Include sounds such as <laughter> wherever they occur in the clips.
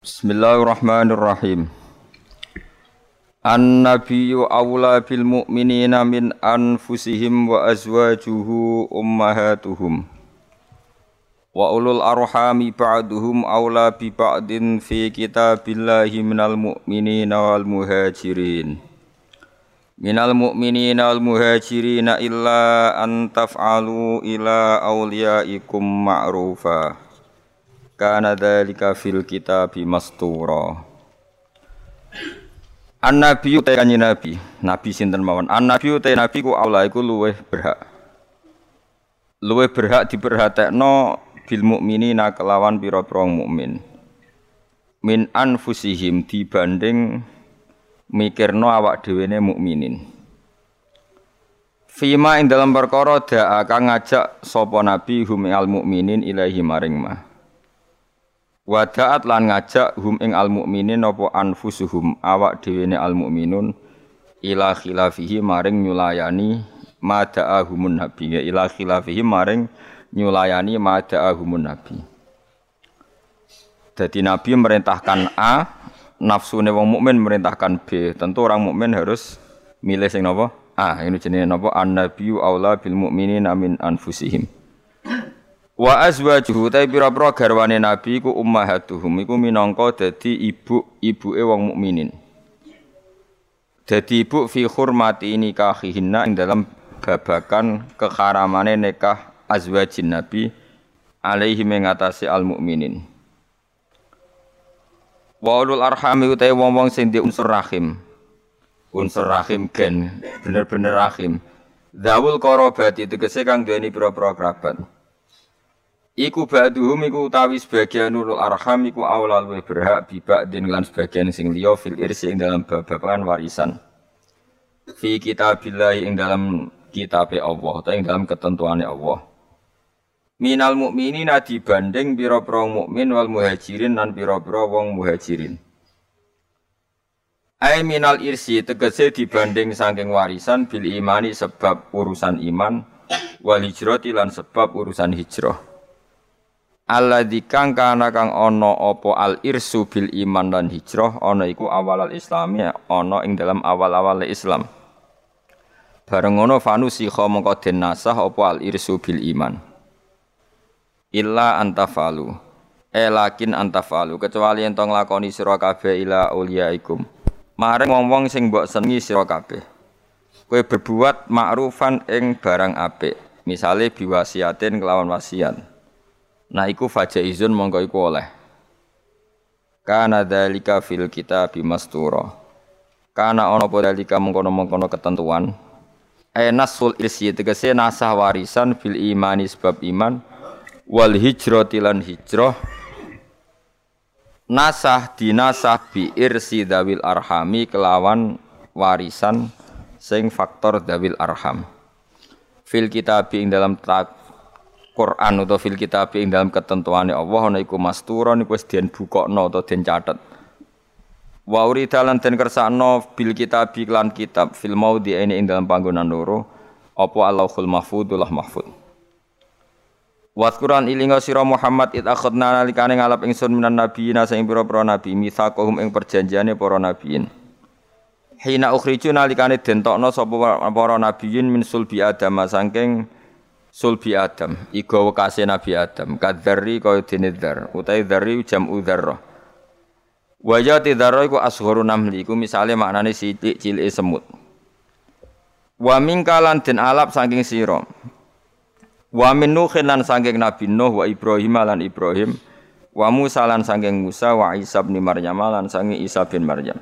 Bismillahirrahmanirrahim. An-nabiyyu awla bil mu'minina min anfusihim wa azwajuhu ummahatuhum. Wa ulul arhami ba'duhum awla bi ba'din fi kitabillahi minal mu'minina wal muhajirin. Minal mu'minina wal muhajirin illa an taf'alu ila awliyaikum ma'rufa kana dzalika fil kitabi mastura. An nabi te kanjeng nabi. Nabi sinten mawon? An nabi te nabi ku Allah iku luweh berhak. Luweh berhak diperhatekno bil mukminina kelawan pira-pira mukmin. Min anfusihim dibanding mikirno awak dhewe ne mukminin. Fima ing dalam perkara da'a kang ngajak sapa nabi hum al mukminin ilahi maring mah Wadaat lan ngajak hum ing al mukminin apa anfusuhum awak dhewe ne al mukminun ila khilafihi maring nyulayani mada'ahumun nabi ya ila khilafihi maring nyulayani mada'ahumun nabi. Jadi nabi merintahkan A, nafsune wong mukmin merintahkan B. Tentu orang mukmin harus milih sing napa? A. Ini jenenge napa? An-nabiyyu aula bil mukminina min anfusihim. Wa azwajuhu ta pira-pira garwane Nabi iku ummahatuhum iku minangka dadi ibu-ibuke wong mukminin. Dadi ibu fi hurmati nikahihinna ing dalam babakan keharamane nikah azwajin Nabi alaihi mengatasi al mukminin. Wa ulul arhami utai wong-wong sing unsur rahim. Unsur rahim gen bener-bener rahim. Zawul korobati tegese kang duweni pira-pira kerabat. Iku ba'duhum iku utawi sebagian nurul arham iku awal luwih berhak bibak din lan sebagian sing liya fil irsi ing dalam babakan warisan. Fi kitabillah ing dalam kitab Allah atau ing dalam ketentuane Allah. Minal mukminina dibanding pira-pira mukmin wal muhajirin lan pira-pira wong muhajirin. Ai minal irsi tegese dibanding saking warisan bil imani sebab urusan iman wal hijrati lan sebab urusan hijrah. Alladzi kang kana kang ana apa al irsu bil iman dan hijrah ana iku awal al islami ana ing dalam awal-awal Islam. Bareng ngono fanusikha mongko den nasah apa al irsu bil iman. Illa. Eh lakin antafalu kecuali ento nglakoni sira kabeh ila uliaikum. Maring wong-wong sing mbok senengi sira kabeh. Kowe berbuat ma'rufan ing barang apik. Misale biwasiatin kelawan wasiat Nah iku fajaizun mongko iku oleh. Kana dalika fil kitab mastura. Kana ono apa dalika mengkono-mengkono ketentuan. E nasul irsi tegese nasah warisan fil imani sebab iman wal hijrati lan hijrah nasah dinasah bi irsi dawil arhami kelawan warisan sing faktor dawil arham fil kitab ing dalam tak Quran atau fil kitab ing dalam ketentuane Allah ana iku masturon iku wis den bukokno atau den catet. Wa urida lan den kersakno bil kitab lan kitab fil maudi ini ing dalam panggonan loro apa Allahul mahfudullah mahfud. Waskuran ilinga sira Muhammad it akhadna nalikane ngalap ingsun minan nabiyina sing pira-pira nabi mitsaqahum ing perjanjiane para nabiyin. Hina ukhriju nalikane den tokno sapa para nabiyin min sulbi Adam saking sulbi Adam iku wekase Nabi Adam kadzarri kaya dene dzar utawi dzarri jam udzarrah Wajah tidara iku asghuru namli iku misale maknane sithik cilike semut. Wa mingkalan den alap saking sira. Wa min nuhin lan saking Nabi Nuh wa Ibrahim lan Ibrahim. Wa Musa lan saking Musa wa Isa bin Maryam lan saking Isa bin Maryam.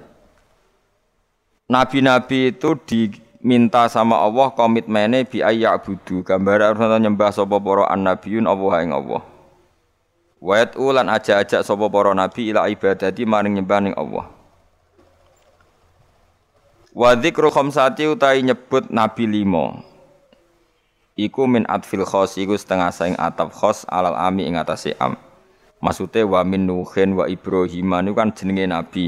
Nabi-nabi itu di minta sama Allah komitmennya bi budu gambar harus nyembah sapa para annabiyun Allah ing Allah. Wa ulan aja-aja sapa para nabi ila ibadati maring nyembah ning Allah. Wa dzikru khamsati utai nyebut nabi limo iku min atfil khos iku setengah saing atap khos alal ami ing atase am. Maksudnya wa min nuhin wa ibrahim itu kan jenenge nabi.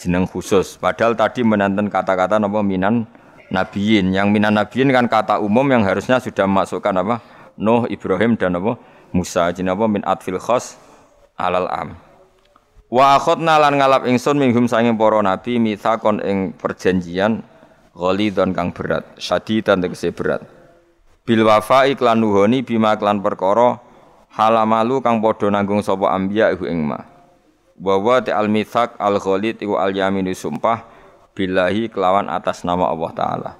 Jeneng khusus. Padahal tadi menanten kata-kata napa minan nabiin. Yang minan nabiin kan kata umum yang harusnya sudah masukkan apa? Nuh, Ibrahim dan apa? Musa. Jadi apa min atfil khos alal am. Wa akhadna lan ngalap ingsun minhum sanging para nabi mitsakon ing perjanjian ghalidon kang berat, syadidan tegese berat. Bil wafa iklan nuhoni bima klan perkara halamalu kang padha nanggung sapa anbiya iku ing ma. Wa wa al mitsak al ghalid iku al yaminu sumpah billahi kelawan atas nama Allah taala.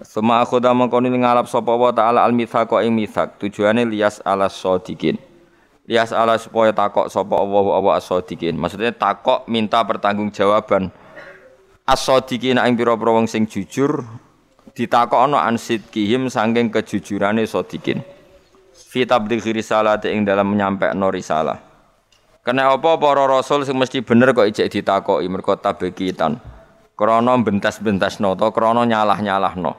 Suma akhoda mengkoni ngalap sapa Allah taala al mitsaqa ing mitsak tujuane lias ala sadiqin lias ala supaya takok sapa Allah wa as-sadiqin. Maksudnya takok minta pertanggungjawaban as-sadiqin ing pira-pira wong sing jujur ditakokno an sidqihim saking kejujurane sadiqin. Fi tablighi risalati ing dalam menyampaikan risalah. Kena apa para rasul sing mesti bener kok ijek ditakoki mergo tabekitan. Krana bentas-bentasno to krana nyalah-nyalahno.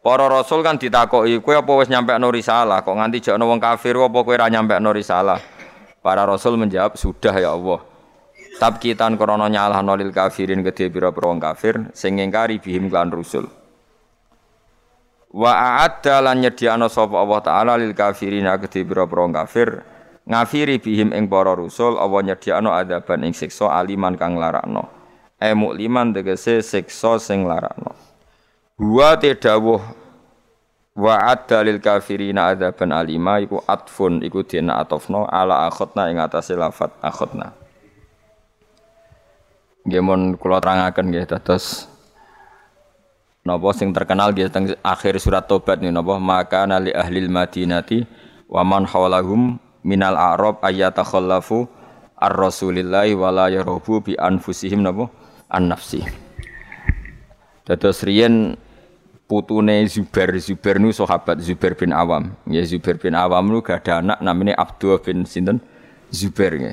Para rasul kan ditakoki, kowe apa wis nyampekno risalah? Kok nganti jakno wong kafir apa kowe ora nyampekno risalah? Para rasul menjawab, "Sudah ya Allah." Tabkitan krana nyalahno lil kafirin kedhe pira-pira wong kafir sing ngingkari bihim lan rusul. Wa a'adda lan nyediakno sapa Allah taala lil kafirin kedhe pira-pira wong kafir ngafiri bihim ing para rusul Allah nyediakno adaban ing siksa aliman kang larakno. E mukliman tegese siksa sing larakno. Wa tedawuh wa adda lil kafirina adzaban alima iku atfun iku dina atofno ala akhotna ing atase lafat akhotna. Nggih mun kula terangaken nggih dados napa sing terkenal nggih teng akhir surat tobat nih napa maka nali ahlil madinati wa man hawlahum minal a'rab ayatakhallafu ar rasulillahi wala yarubu bi anfusihim napa an nafsi. Dados riyen putune Zubair. Zubair nu sahabat Zubair bin Awam. Ya Zubair bin Awam nu gak ada anak namanya Abdul bin sinten Zubair ya.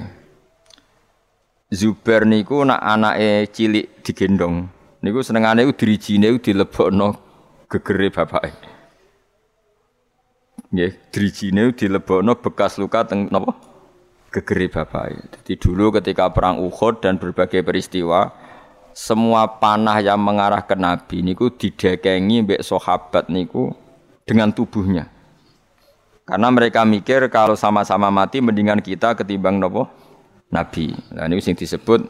Zubair niku nak anake cilik digendong. Niku senengane ku dirijine dilebokno gegere bapake. Nggih, dirijine dilebokno bekas luka teng napa? Gegere bapake. Jadi dulu ketika perang Uhud dan berbagai peristiwa semua panah yang mengarah ke Nabi niku didekengi mbek sahabat niku dengan tubuhnya. Karena mereka mikir kalau sama-sama mati mendingan kita ketimbang nopo Nabi. Nah ini sing disebut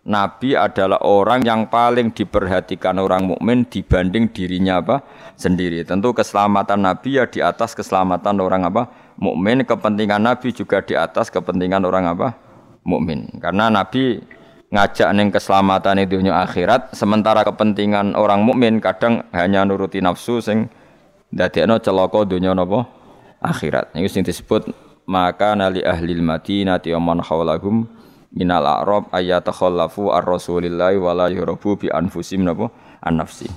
Nabi adalah orang yang paling diperhatikan orang mukmin dibanding dirinya apa sendiri. Tentu keselamatan Nabi ya di atas keselamatan orang apa mukmin. Kepentingan Nabi juga di atas kepentingan orang apa mukmin. Karena Nabi ngajak neng keselamatan itu dunia akhirat sementara kepentingan orang mukmin kadang hanya nuruti nafsu sing dadekno celaka dunia nopo akhirat ini sing disebut maka nali ahli madinati wa man minal a'rab ayatakhallafu ar-rasulillahi wa la yurabu bi anfusim napa? An nafsi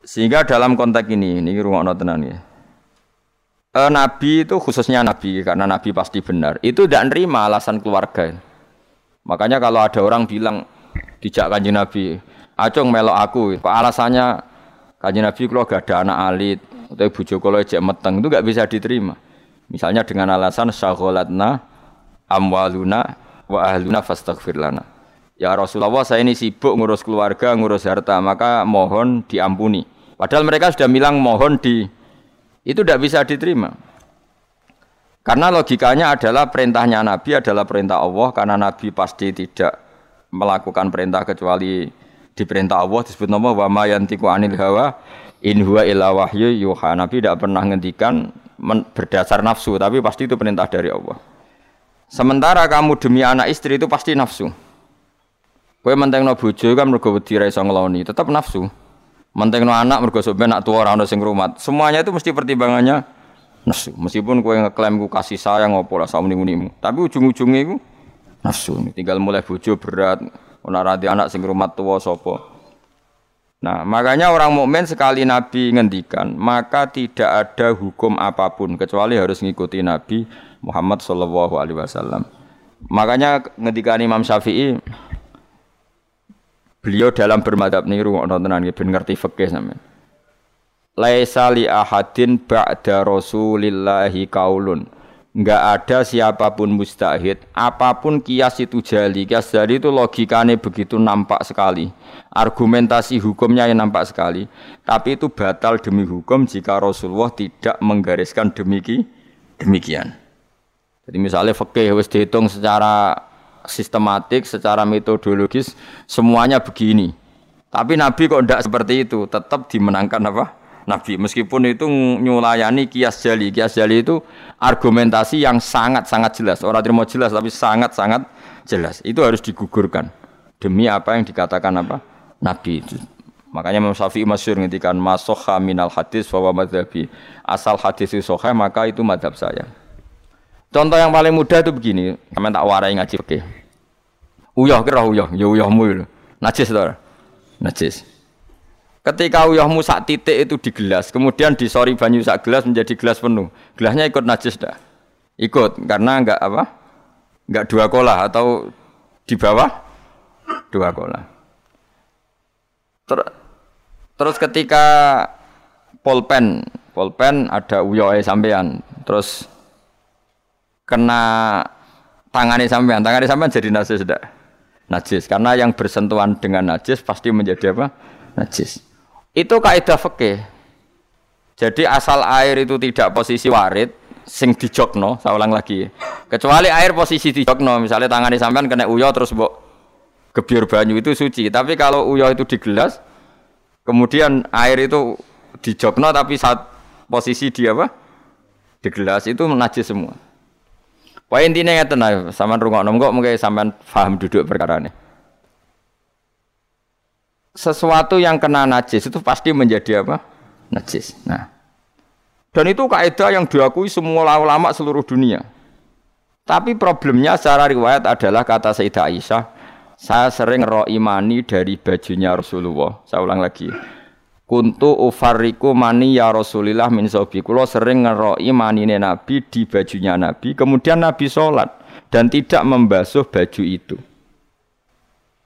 sehingga dalam konteks ini ini rungokno tenan ya. E, Nabi itu khususnya Nabi karena Nabi pasti benar. Itu tidak nerima alasan keluarga. Makanya kalau ada orang bilang dijak kanjeng Nabi, acung melok aku, kok alasannya kanjeng Nabi kalau gak ada anak alit, atau ibu Joko ejek meteng, itu gak bisa diterima. Misalnya dengan alasan syagholatna amwaluna wa ahluna fastaghfir lana. Ya Rasulullah saya ini sibuk ngurus keluarga, ngurus harta, maka mohon diampuni. Padahal mereka sudah bilang mohon di itu tidak bisa diterima. Karena logikanya adalah perintahnya Nabi adalah perintah Allah karena Nabi pasti tidak melakukan perintah kecuali diperintah Allah disebut nama wa ma yantiqu anil hawa in huwa illa wahyu yuha. Nabi tidak pernah ngendikan berdasar nafsu tapi pasti itu perintah dari Allah. Sementara kamu demi anak istri itu pasti nafsu. Kowe mentengno bojo kan mergo wedi ra iso ngeloni, tetap nafsu. Mentengno anak mergo sampeyan nak tuwa ora ono sing rumat. Semuanya itu mesti pertimbangannya nafsu. Meskipun kue ngeklaim ku kasih sayang apa lah sama nimu tapi ujung-ujungnya ku nafsu. Tinggal mulai bojo berat, ora radi anak sing rumah tua sopo. Nah, makanya orang mukmin sekali Nabi ngendikan, maka tidak ada hukum apa pun kecuali harus ngikuti Nabi Muhammad Shallallahu Alaihi Wasallam. Makanya ngendikan Imam Syafi'i, beliau dalam bermadhab niru nontonan ben ngerti fikih sampean. Laisa li ahadin ba'da rasulillahi kaulun. Enggak ada siapa pun mustahid apa pun kias itu jali. Kias jali itu logikanya begitu nampak sekali. Argumentasi hukumnya yang nampak sekali. Tapi itu batal demi hukum jika Rasulullah tidak menggariskan demiki demikian jadi misalnya fakih wis dihitung secara sistematik, secara metodologis semuanya begini. Tapi Nabi kok tidak seperti itu, tetap dimenangkan apa? Nabi. Meskipun itu nyulayani kias jali. Kias jali itu argumentasi yang sangat-sangat jelas. Orang terima jelas tapi sangat-sangat jelas. Itu harus digugurkan. Demi apa yang dikatakan apa? Nabi. Makanya Imam Syafi'i masyur ngintikan masoha minal hadis bahwa madhabi. Asal hadis itu soha maka itu madhab saya. Contoh yang paling mudah itu begini. Kami tak warai ngaji oke. Uyah kira uyah, ya uyahmu itu. Najis itu. Najis. Ketika uyahmu sak titik itu di gelas, kemudian disori banyu sak gelas menjadi gelas penuh. Gelasnya ikut najis dah. Ikut karena enggak apa? Enggak dua kola atau di bawah dua kola. Ter terus ketika polpen, polpen ada uyoe sampean, terus kena tangannya sampean, tangannya sampean jadi najis tidak? Najis, karena yang bersentuhan dengan najis pasti menjadi apa? Najis. Itu kaidah fikih. Jadi asal air itu tidak posisi warid, sing dijokno, saya ulang lagi. Kecuali air posisi dijokno, misalnya tangannya sampean kena uyo terus mbok gebyur banyu itu suci. Tapi kalau uyo itu di gelas, kemudian air itu dijokno tapi saat posisi di apa? Di gelas itu najis semua. Poin intinya ngeten ae, sampean rungokno kok mungkin sampean paham duduk perkara ini. Sesuatu yang kena najis itu pasti menjadi apa? Najis. Nah. Dan itu kaidah yang diakui semua ulama seluruh dunia. Tapi problemnya secara riwayat adalah kata Sayyidah Aisyah, saya sering roh imani dari bajunya Rasulullah. Saya ulang lagi. Kuntu ufariku mani ya Rasulillah min sobi. Kulo sering ngeroi manine Nabi di bajunya Nabi. Kemudian Nabi sholat dan tidak membasuh baju itu.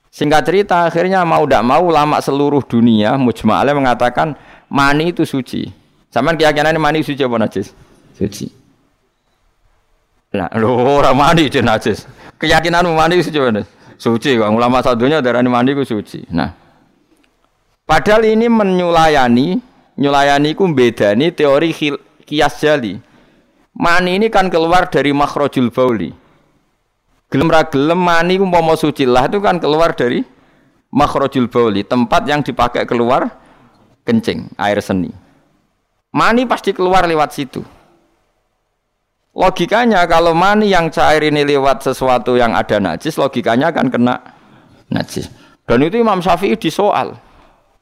Singkat cerita akhirnya mau tidak mau lama seluruh dunia mujma'ale mengatakan mani itu suci. Sama keyakinan mani suci apa najis? Suci. Nah, lo orang mani itu najis. Keyakinan mani suci apa? Suci. Ulama satunya darah mani itu suci. Nah, Padahal ini menyulayani, nyulayani ku bedani teori kias jali. Mani ini kan keluar dari makhrajul bauli. Gelem ra gelem mani mau suci lah itu kan keluar dari makhrajul bauli, tempat yang dipakai keluar kencing, air seni. Mani pasti keluar lewat situ. Logikanya kalau mani yang cair ini lewat sesuatu yang ada najis, logikanya akan kena najis. Dan itu Imam Syafi'i disoal.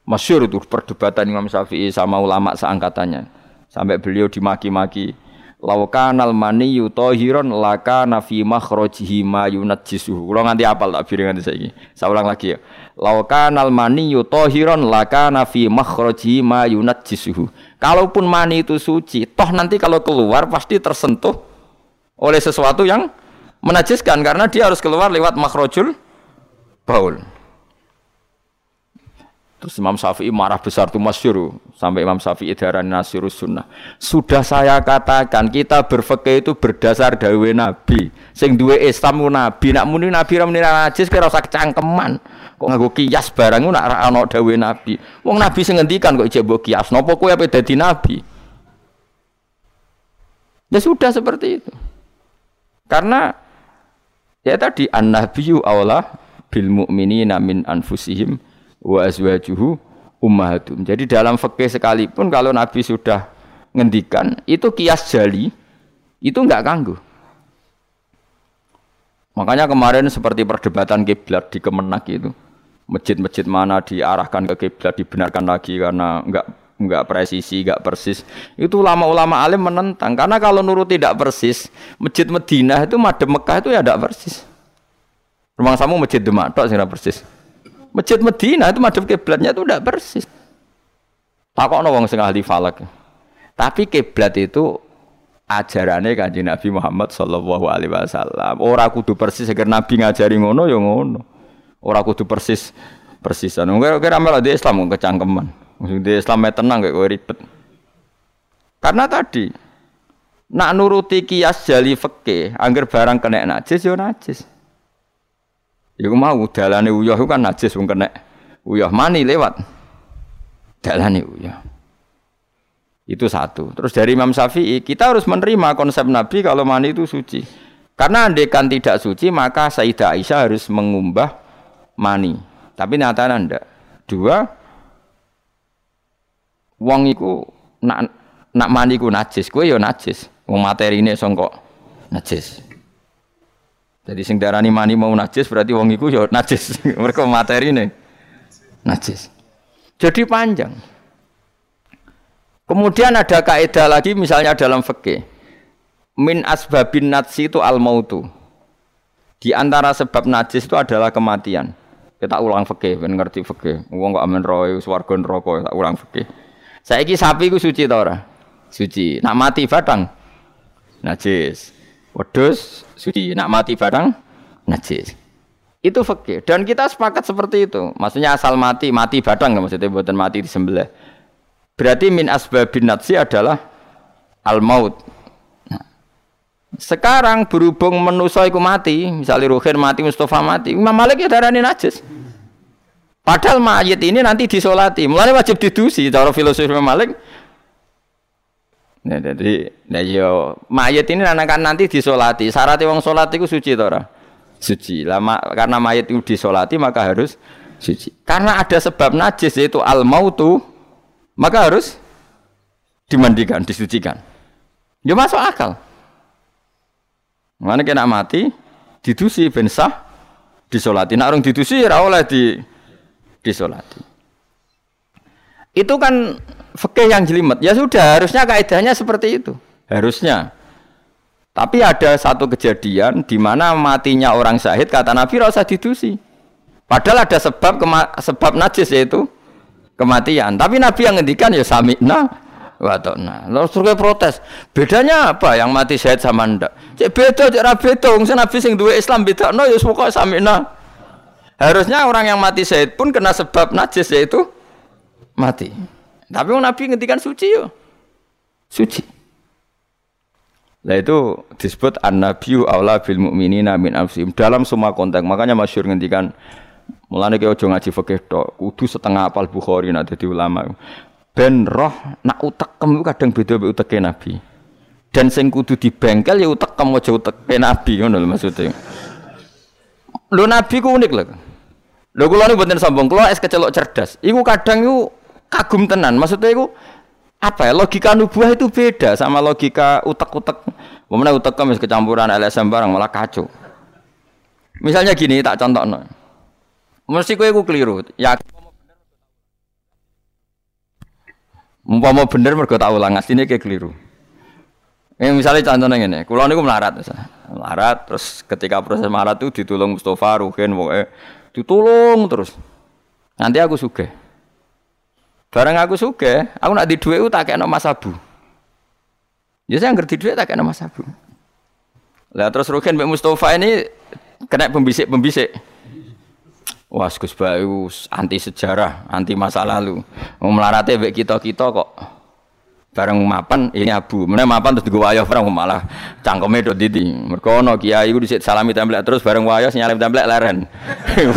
Masyur itu perdebatan Imam Syafi'i sama ulama seangkatannya. Sampai beliau dimaki-maki. Laukanal mani yutohiron laka nafi makhrojihi ma yunajjisuhu. Kalau nganti apal tak biring nganti saya Saya ulang lagi ya. Laukanal mani yutohiron laka nafi makhrojihi ma yunajjisuhu. Kalaupun mani itu suci, toh nanti kalau keluar pasti tersentuh oleh sesuatu yang menajiskan karena dia harus keluar lewat makhrojul baul. Terus Imam Syafi'i marah besar itu masyur sampai Imam Syafi'i darah nasirus sunnah. Sudah saya katakan kita berfikih itu berdasar dawe Nabi. Sing duwe Islam Nabi, nak muni Nabi ra muni najis kira usah kecangkeman. Kok nganggo kias barang nak ra ana dawe Nabi. Wong Nabi sing ngendikan kok ijek mbok kias. Napa kowe ape dadi nabi? Ya sudah seperti itu. Karena ya tadi an-nabiyyu aula bil mu'minina min anfusihim wa azwajuhu ummahatum. Jadi dalam fikih sekalipun kalau Nabi sudah ngendikan itu kias jali itu enggak ganggu. Makanya kemarin seperti perdebatan kiblat di Kemenak itu. Masjid-masjid mana diarahkan ke kiblat dibenarkan lagi karena enggak enggak presisi, enggak persis. Itu ulama-ulama alim menentang karena kalau nurut tidak persis, Masjid Madinah itu madem Mekah itu ya enggak persis. Rumah samu Masjid Demak tok sing persis. Masjid Medina itu madhep kiblatnya itu tidak persis. Takokno wong sing ahli falak. Tapi kiblat itu ajarannya kanji Nabi Muhammad Shallallahu Alaihi Wasallam. Orang kudu persis agar Nabi ngajari ngono ya ngono. Orang kudu persis persisan. Mungkin kira malah di Islam kecangkeman. Di Islam tenang kayak ribet. Karena tadi nak nuruti kias jali fakih, angger barang kena najis yo najis. Iku mau dalane uyah kan najis wong kena uyah mani lewat. Dalane uyah. Itu satu. Terus dari Imam Syafi'i, kita harus menerima konsep Nabi kalau mani itu suci. Karena andekan tidak suci maka Sayyidah Aisyah harus mengumbah mani. Tapi nyatanya ndak. Dua, wong iku nak nak mani ku najis, kowe ya najis. Wong materine songkok najis. Jadi sing darani mani mau najis berarti wong iku ya najis. <laughs> Mereka materine najis. Jadi panjang. Kemudian ada kaidah lagi misalnya dalam fikih. Min asbabin najsi itu al mautu. Di antara sebab najis itu adalah kematian. Kita ulang fikih, ben ngerti fikih. Wong kok amen roy swarga neraka tak ulang fikih. Saiki sapi ku suci ta ora? Suci. Nak mati batang najis. Wedhus suci. Nak mati batang najis. Itu fikih dan kita sepakat seperti itu. Maksudnya asal mati, mati batang maksudnya buatan mati di sebelah. Berarti min asbabin najsi adalah al maut. Nah, sekarang berhubung menusa iku mati, misalnya Ruhin mati, Mustafa mati, Imam Malik ya darani najis. Padahal mayit ini nanti disolati, mulai wajib didusi cara filosofi Imam Malik. Nah, jadi, nah yo mayit ini anak nanti disolati. Syaratnya wong solat itu suci tora suci. Lama karena mayat itu disolati maka harus suci. Karena ada sebab najis yaitu al mautu maka harus dimandikan, disucikan. Ya masuk akal. Mana kena mati didusi ben sah disolati. Nak orang didusi oleh di disolati. Itu kan fikih yang jelimet. Ya sudah, harusnya kaidahnya seperti itu. Harusnya. Tapi ada satu kejadian di mana matinya orang syahid kata Nabi rasa didusi. Padahal ada sebab sebab najis yaitu kematian. Tapi Nabi yang ngendikan ya sami'na wa ta'na. Lalu suruh protes. Bedanya apa yang mati syahid sama ndak? Cek beda, cek ra beda. Wong Nabi sing duwe Islam beda no ya pokoke sami'na. Harusnya orang yang mati syahid pun kena sebab najis yaitu mati. Tapi Nabi ngendikan suci yo. Suci. Nah itu disebut an-nabiyyu aula bil mu'minina min anfusihim dalam semua konteks. Makanya masyhur ngendikan mulane ki aja ngaji fikih tok, kudu setengah apal Bukhari nak dadi ulama. Ben roh nak utekem kadang beda mek uteke Nabi. Dan sing kudu dibengkel ya utekem aja uteke Nabi ngono lho maksudnya. Lho Nabi ku unik lho. Lho kula niku mboten sombong, kula es kecelok cerdas. Iku kadang iku kagum tenan. Maksudnya iku apa ya logika nubuah itu beda sama logika utek-utek. Mana utek kemis kecampuran LSM barang malah kacau. Misalnya gini tak contoh no. Mesti kue keliru. Ya Umpama bener mergo tak ulang asline kayak keliru. Eh, misalnya contohnya ini, kulo niku melarat, melarat, terus ketika proses melarat itu ditolong Mustafa, Ruhin, pokoknya ditolong terus. Nanti aku suge. Barang aku suge, aku nak di duit tak kayak Mas Abu. Ya saya ngerti duit tak kayak Mas Abu. Lah terus Rukin Mbak Mustafa ini kena pembisik-pembisik. Wah, Gus anti sejarah, anti masa lalu. Mau melarate mbek kita-kita kok bareng mapan ini abu. Mana mapan terus digawa wayah bareng malah cangkeme do didi. Mergo ana kiai iku dhisik salami templek terus bareng wayah nyalim templek leren.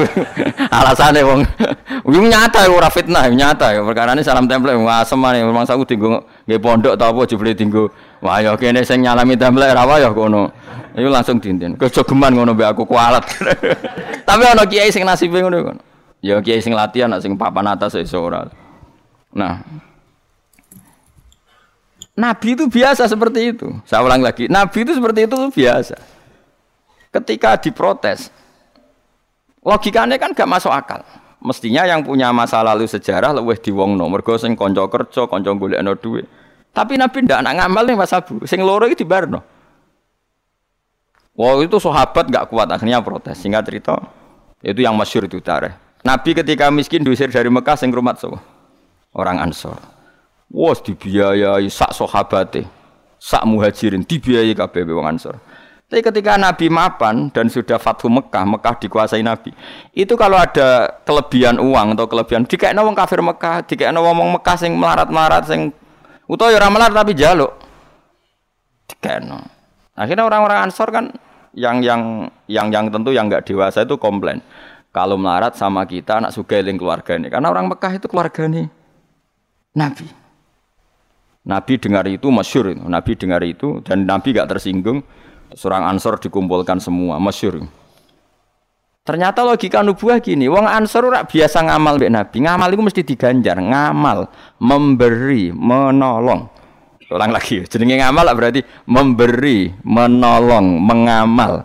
<laughs> Alasane wong. <laughs> Wong nyata ora fitnah nyata ya. Perkara ini salam templek asem ane memang saku tinggo nggih pondok ta apa jebule tinggo wayah kene sing nyalami templek ra wayah kono iku langsung dinten. Kejogeman ngono mbek aku kualat. <laughs> Tapi ana kiai sing nasibe ngono ya kiai sing latihan sing papan atas iso ora. Nah Nabi itu biasa seperti itu. Saya ulang lagi, Nabi itu seperti itu biasa. Ketika diprotes, logikanya kan gak masuk akal. Mestinya yang punya masa lalu sejarah lebih diwongno, mergo sing kerja, konco golekno duit. Tapi Nabi ndak anak ngamal nih Mas Abu, sing loro iki dibarno. Wah itu sahabat gak kuat akhirnya protes. Singkat cerita, itu yang masyur itu tareh. Nabi ketika miskin diusir dari Mekah sing rumah so, orang Ansor. Wos dibiayai sak sahabate, sak muhajirin dibiayai kabeh wong Ansor. Tapi ketika Nabi mapan dan sudah Fathu Mekah, Mekah dikuasai Nabi, itu kalau ada kelebihan uang atau kelebihan, dikaitno wong kafir Mekah, dikaitno wong Mekah sing melarat-melarat sing utawa ya ora melarat tapi jaluk. Dikaitno. Akhirnya orang-orang Ansor kan yang yang yang yang tentu yang nggak dewasa itu komplain. Kalau melarat sama kita anak sugeling keluarga ini, karena orang Mekah itu keluarga nih Nabi. Nabi dengar itu masyur, Nabi dengar itu dan Nabi gak tersinggung. Surang Ansor dikumpulkan semua, masyur. Ternyata logika nubuah gini, wong Ansor ora biasa ngamal mbek Nabi. Ngamal itu mesti diganjar, ngamal, memberi, menolong. Ulang lagi, jenenge ngamal berarti memberi, menolong, mengamal.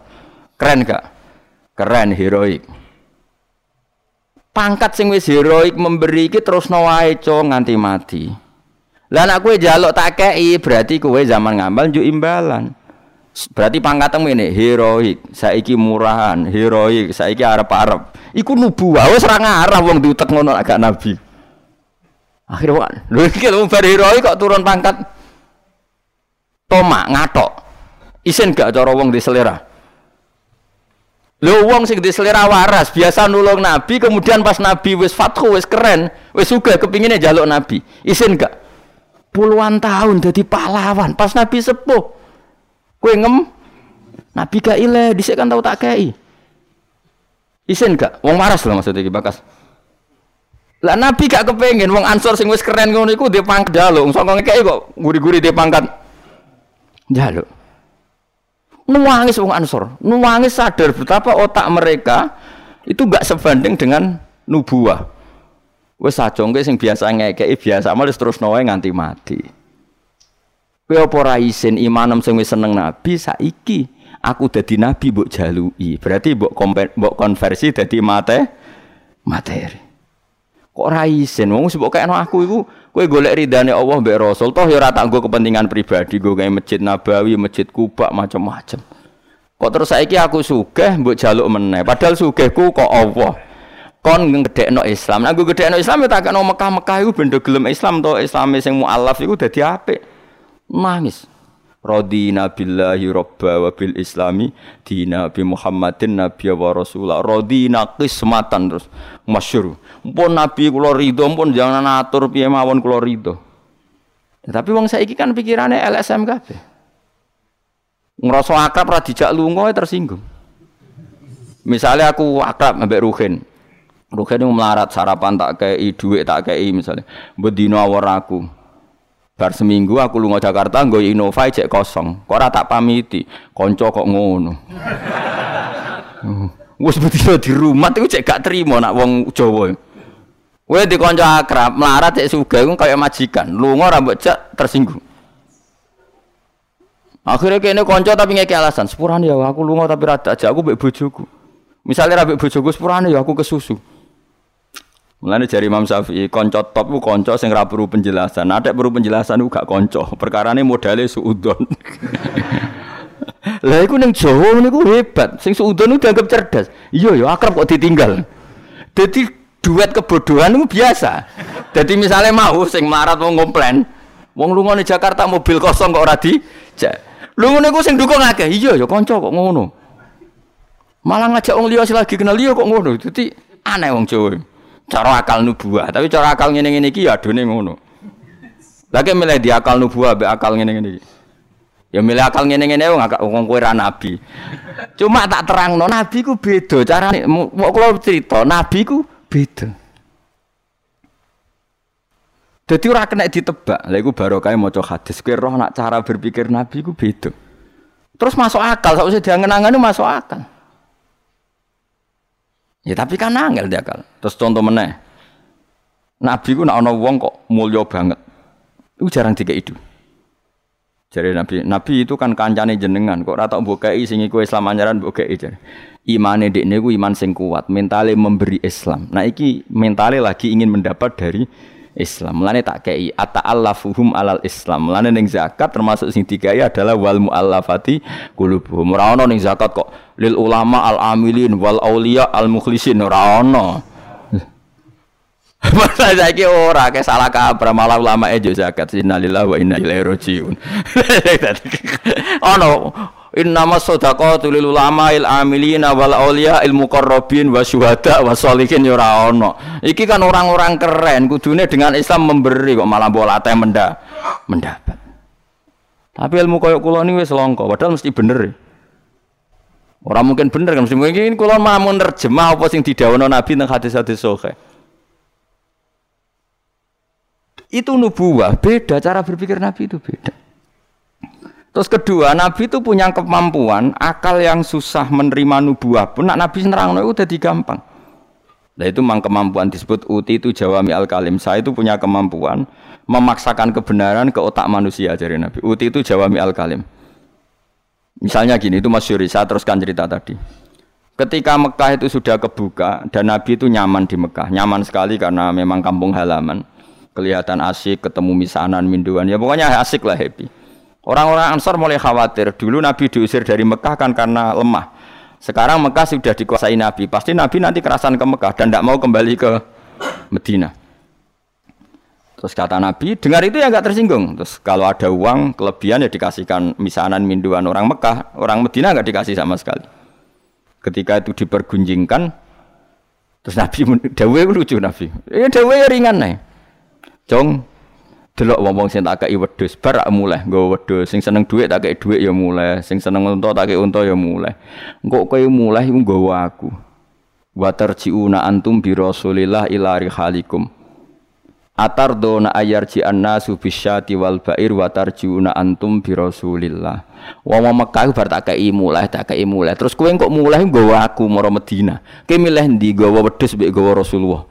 Keren gak? Keren, heroik. Pangkat sing wis heroik memberi iki terus wae nganti mati. Lah nek kowe njaluk tak kei berarti kowe zaman ngamal njuk imbalan. Berarti pangkatmu ini heroik, saiki murahan, heroik, saiki arep-arep. Iku nubuah wis ora ngarah wong diutek ngono agak nabi. Akhirnya lho iki lho heroik kok turun pangkat. Toma ngatok. Isin gak cara wong di selera. Lho wong sing di selera waras biasa nulung nabi kemudian pas nabi wis fathu wis keren, wis sugih kepinginnya jaluk nabi. Isin gak? Puluhan tahun jadi pahlawan. Pas Nabi sepuh kue ngem. Nabi gak ile di sini kan tahu tak kei. Isin gak? Wong waras lah maksudnya bakas. Lah Nabi gak kepengen wong ansor sing wis keren ngono iku dia pangkat jaluk songkong kei kok guri-guri dia pangkat jaluk nuangis wong ansor. Nuangis sadar betapa otak mereka itu gak sebanding dengan nubuah Wes sajongke sing biasa ngekeki biasa malah terus nawae nganti mati. Kowe apa ora isin imanem sing wis seneng nabi saiki aku dadi nabi mbok jaluki. Berarti mbok mbok konversi dadi mate materi. Kok ora isin wong mbok kayakno aku iku kowe golek ridane Allah mbek Rasul toh ya ora tak kepentingan pribadi gue kayak masjid Nabawi, masjid Kuba macam-macam. Kok terus saiki aku sugih mbok jaluk meneh. Padahal sugihku kok Allah kon ngedekno Islam. Nah, gue gedekno Islam ya tak kena Mekah-Mekah iku benda gelem Islam to Islam sing mualaf iku dadi apik. Nangis. Radina billahi robba wa bil islami dina bi Muhammadin nabi wa rasulah radina qismatan terus masyhur. Pun nabi kula ridho pun jangan atur piye mawon kula ridho. Ya, tapi wong saiki kan pikirannya LSM kabeh. Ngerasa akrab ra dijak lunga tersinggung. Misalnya aku akrab ambek Ruhin, Rugen melarat sarapan tak kei duit tak kei misalnya. Bedino awor aku. Bar seminggu aku lunga Jakarta nggo Innova cek kosong. Kok ora tak pamiti. Konco kok ngono. <laughs> Wes bedino di rumah iku cek gak terima nak wong Jawa. Kowe di kanca akrab melarat cek sugih iku kaya majikan. Lunga ora mbok cek tersinggung. Akhirnya kene konco tapi ngeke alasan. Sepurane ya aku lunga tapi rada aja aku mbek bojoku. Misalnya rabek bojoku sepurane ya aku kesusu. Mulane jari Imam Syafi'i, konco top ku konco sing ora perlu penjelasan. Ada perlu penjelasan ku gak konco. Perkarane modale suudon. <laughs> Lah iku ning Jawa niku hebat. Sing suudon ku dianggap cerdas. Iya ya akrab kok ditinggal. Dadi duet kebodohan itu biasa. Jadi misalnya mau sing marat mau ngomplain, wong lunga Jakarta mobil kosong kok ora di. Lu ngono sing dukung akeh. Iya ya kanca kok ngono. Malah ngajak wong liya lagi kenal liya kok ngono. Dadi aneh wong Jawa cara akal nubuah tapi cara akal ngene ngene iki ya adone ngono lagi milih di akal nubuah be akal ngene ngene ya milih akal ngene ngene wong wong kowe nabi cuma tak terangno nabi ku beda carane mau kula cerita nabi ku beda Jadi ora kena ditebak. Lha iku barokah maca hadis. Kowe roh nak cara berpikir Nabi ku beda. Terus masuk akal, sausé diangen-angen masuk akal. Ya tapi kan angel dia kan. Terus contoh meneh. Nabi ku nak ana wong kok mulya banget. Itu jarang tiga itu. Jadi Nabi, Nabi itu kan kancane jenengan, kok rata bukai sing iku Islam anjaran bukai jare. Imane dekne ku iman sing kuat, mentale memberi Islam. Nah iki mentale lagi ingin mendapat dari Islam. Mulane tak kei ata'allafuhum alal Islam. Mulane ning zakat termasuk sing dikai adalah wal muallafati qulubuhum. Ora ono ning zakat kok lil ulama al amilin wal aulia al mukhlisin ora ono. <laughs> Masa saiki ora ke salah kabar malah ulama e zakat innalillahi wa inna ilaihi rajiun. <laughs> Ono Innama sadaqatu lil ulama il amilina wal aulia il muqarrabin wa syuhada wa sholihin ya ora ono. Iki kan orang-orang keren kudune dengan Islam memberi kok malah bola teh menda mendapat. Tapi ilmu koyo kula ini wis langka, padahal mesti bener. Orang mungkin bener kan mesti mungkin kula mau nerjemah apa sing didhawuhna Nabi nang hadis-hadis sahih. Itu nubuah, beda cara berpikir Nabi itu beda. Terus kedua, Nabi itu punya kemampuan akal yang susah menerima nubuah pun nak Nabi nerang itu udah gampang. Nah itu memang kemampuan disebut uti itu jawami al kalim. Saya itu punya kemampuan memaksakan kebenaran ke otak manusia dari Nabi. Uti itu jawami al kalim. Misalnya gini, itu Mas Yuri, saya teruskan cerita tadi. Ketika Mekah itu sudah kebuka dan Nabi itu nyaman di Mekah, nyaman sekali karena memang kampung halaman, kelihatan asik, ketemu misanan, minduan, ya pokoknya asik lah happy. Orang-orang Ansor mulai khawatir. Dulu Nabi diusir dari Mekah kan karena lemah. Sekarang Mekah sudah dikuasai Nabi. Pasti Nabi nanti kerasan ke Mekah dan tidak mau kembali ke Medina. Terus kata Nabi, dengar itu ya nggak tersinggung. Terus kalau ada uang kelebihan ya dikasihkan misanan minduan orang Mekah, orang Medina nggak dikasih sama sekali. Ketika itu dipergunjingkan, terus Nabi <laughs> dawe lucu Nabi. Ya dawe ringan nih. Jong, delok wong-wong sing tak kei wedhus bar mulai nggo wedhus. Sing seneng dhuwit tak kei dhuwit ya mulai. Sing seneng unta tak kei unta ya mulai. Engko kowe mulai iku nggawa aku. Wa tarjiuna antum bi rasulillah ila rihalikum. Atardona ayarji annasu bisyati wal bair wa tarjiuna antum bi rasulillah. Wong Mekah bar tak kei mulai tak kei mulai. Terus kowe kok mulai nggawa aku maro Madinah kowe milih ndi nggawa wedhus mbek nggawa Rasulullah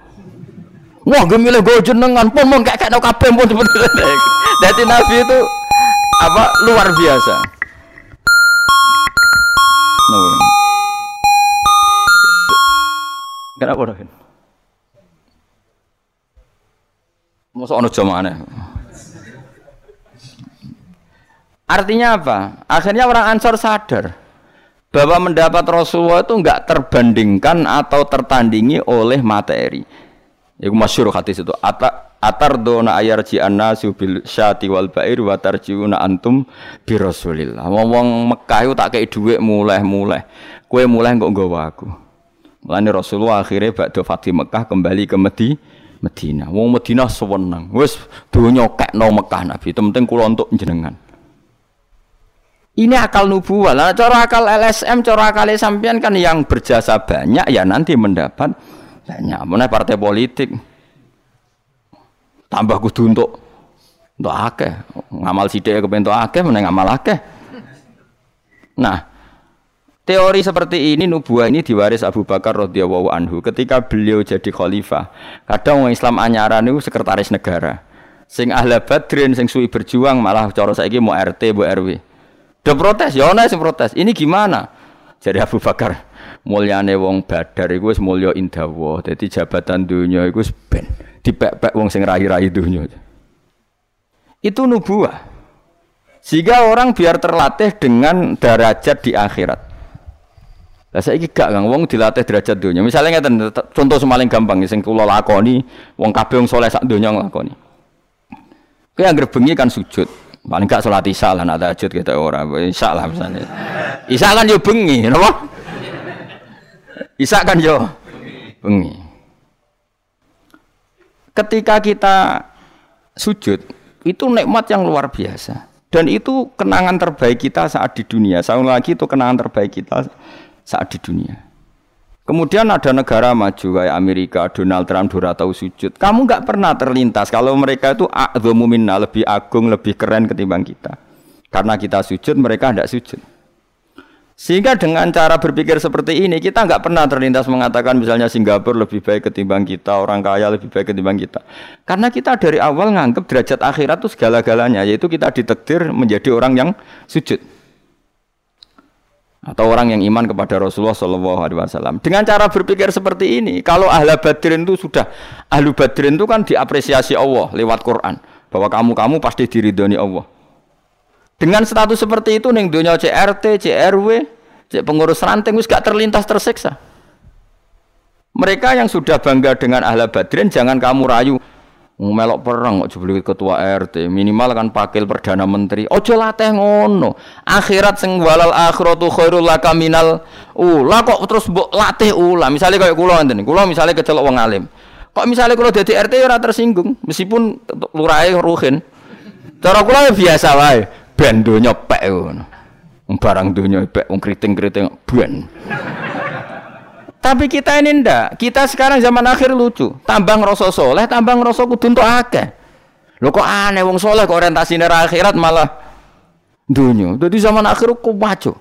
Wah, gue milih gue jenengan pun mau kayak kayak kabeh pun. <laughs> Jadi Nabi itu apa luar biasa. No. Kenapa dah? Masa ono jamane. Artinya apa? Akhirnya orang Ansor sadar bahwa mendapat Rasulullah itu enggak terbandingkan atau tertandingi oleh materi Iku masyhur hadis itu. Ata atar dona ayarji annasu bil syati wal bair wa tarjiuna antum bi Rasulillah. Wong Mekah itu tak kei dhuwit mulai-mulai. Kue mulai kok nggawa aku. Mulane Rasulullah akhirnya bakdo Fatih Mekah kembali ke Medi Medina. Wong Medina sewenang. Wis donya kekno Mekah Nabi. Penting kula untuk jenengan. Ini akal nubuah. Lah cara akal LSM, cara akal sampean kan yang berjasa banyak ya nanti mendapat banyak mana partai politik. Tambah kudu untuk untuk akeh. Ngamal sidik kebentuk akeh mana ngamal akeh. Nah teori seperti ini nubuah ini diwaris Abu Bakar radhiyallahu anhu ketika beliau jadi khalifah. Kadang orang Islam anyaran itu sekretaris negara. Sing ahla badrin sing suwi berjuang malah cara saiki mau RT mau RW udah protes ya ana sing protes. Ini gimana? Jadi Abu Bakar mulyane wong badar iku wis mulya indawa. Dadi jabatan dunya iku ben dipek-pek wong sing rahi-rahi dunya. Itu nubuah. Sehingga orang biar terlatih dengan derajat di akhirat. Lah saiki gak Kang wong dilatih derajat dunia. Misalnya ngeten contoh semaling gampang sing kula lakoni wong kabeh wong saleh sak donya nglakoni. Kowe anggere bengi kan sujud. Paling gak salat isya lah nak tahajud kita ora. Isya lah misalnya. Isya kan yo bengi, napa? Isa kan yo bengi. Ketika kita sujud, itu nikmat yang luar biasa. Dan itu kenangan terbaik kita saat di dunia. Saya lagi itu kenangan terbaik kita saat di dunia. Kemudian ada negara maju kayak Amerika, Donald Trump, Dora tahu sujud. Kamu nggak pernah terlintas kalau mereka itu minna, lebih agung, lebih keren ketimbang kita. Karena kita sujud, mereka tidak sujud. Sehingga dengan cara berpikir seperti ini kita nggak pernah terlintas mengatakan misalnya Singapura lebih baik ketimbang kita, orang kaya lebih baik ketimbang kita. Karena kita dari awal nganggap derajat akhirat itu segala-galanya, yaitu kita ditekdir menjadi orang yang sujud atau orang yang iman kepada Rasulullah Shallallahu Alaihi Wasallam. Dengan cara berpikir seperti ini, kalau ahla badrin itu sudah ahlu badrin itu kan diapresiasi Allah lewat Quran bahwa kamu kamu pasti diridhoni Allah. Dengan status seperti itu ning dunia CRT, CRW, cek pengurus ranting wis gak terlintas tersiksa. Mereka yang sudah bangga dengan ahla badrin jangan kamu rayu. Melok perang kok jebul ketua RT minimal kan pakil perdana menteri. Ojo latih ngono. Akhirat sing walal akhiratu khairul laka minal ula. Kok terus mbok latih ula? Misalnya kayak kula ngene kula misalnya kecelok wong alim. Kok misalnya kula dadi RT ya ora tersinggung? Meskipun lurahe ruhin. Cara kula ya biasa wae ben donya pek ngono. Barang donya pek wong kriting-kriting ben. Tapi kita ini ndak. Kita sekarang zaman akhir lucu. Tambang rasa soleh, tambang rasa kudu entuk akeh. Lho kok aneh wong soleh kok orientasine akhirat malah dunia. Jadi zaman akhir kok kacau.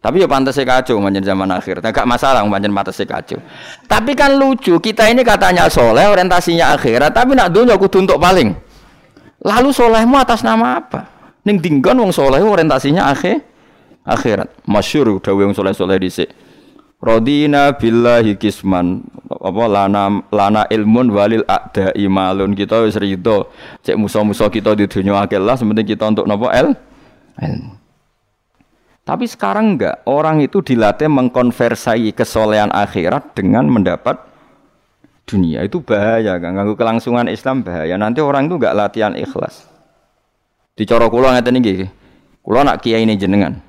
Tapi ya pantas kacau manjen zaman akhir. Tidak masalah manjen pantas kacau. Tapi kan lucu, kita ini katanya soleh, orientasinya akhirat, tapi nak dunia aku untuk paling. Lalu solehmu atas nama apa? Ning dinggon wong soleh orientasinya akhir akhirat. Masyur udah wong soleh-soleh dhisik. Rodina billahi kisman. Apa lana lana ilmun walil ada imalun kita wis rido cek musuh-musuh kita di dunia akil lah sementing kita untuk nopo el? Ilmu. Tapi sekarang enggak. Orang itu dilatih mengkonversai kesolehan akhirat dengan mendapat dunia. Itu bahaya kan ganggu kelangsungan Islam bahaya. Nanti orang itu enggak latihan ikhlas dicorok kula ngeten iki kula nak kiai ini jenengan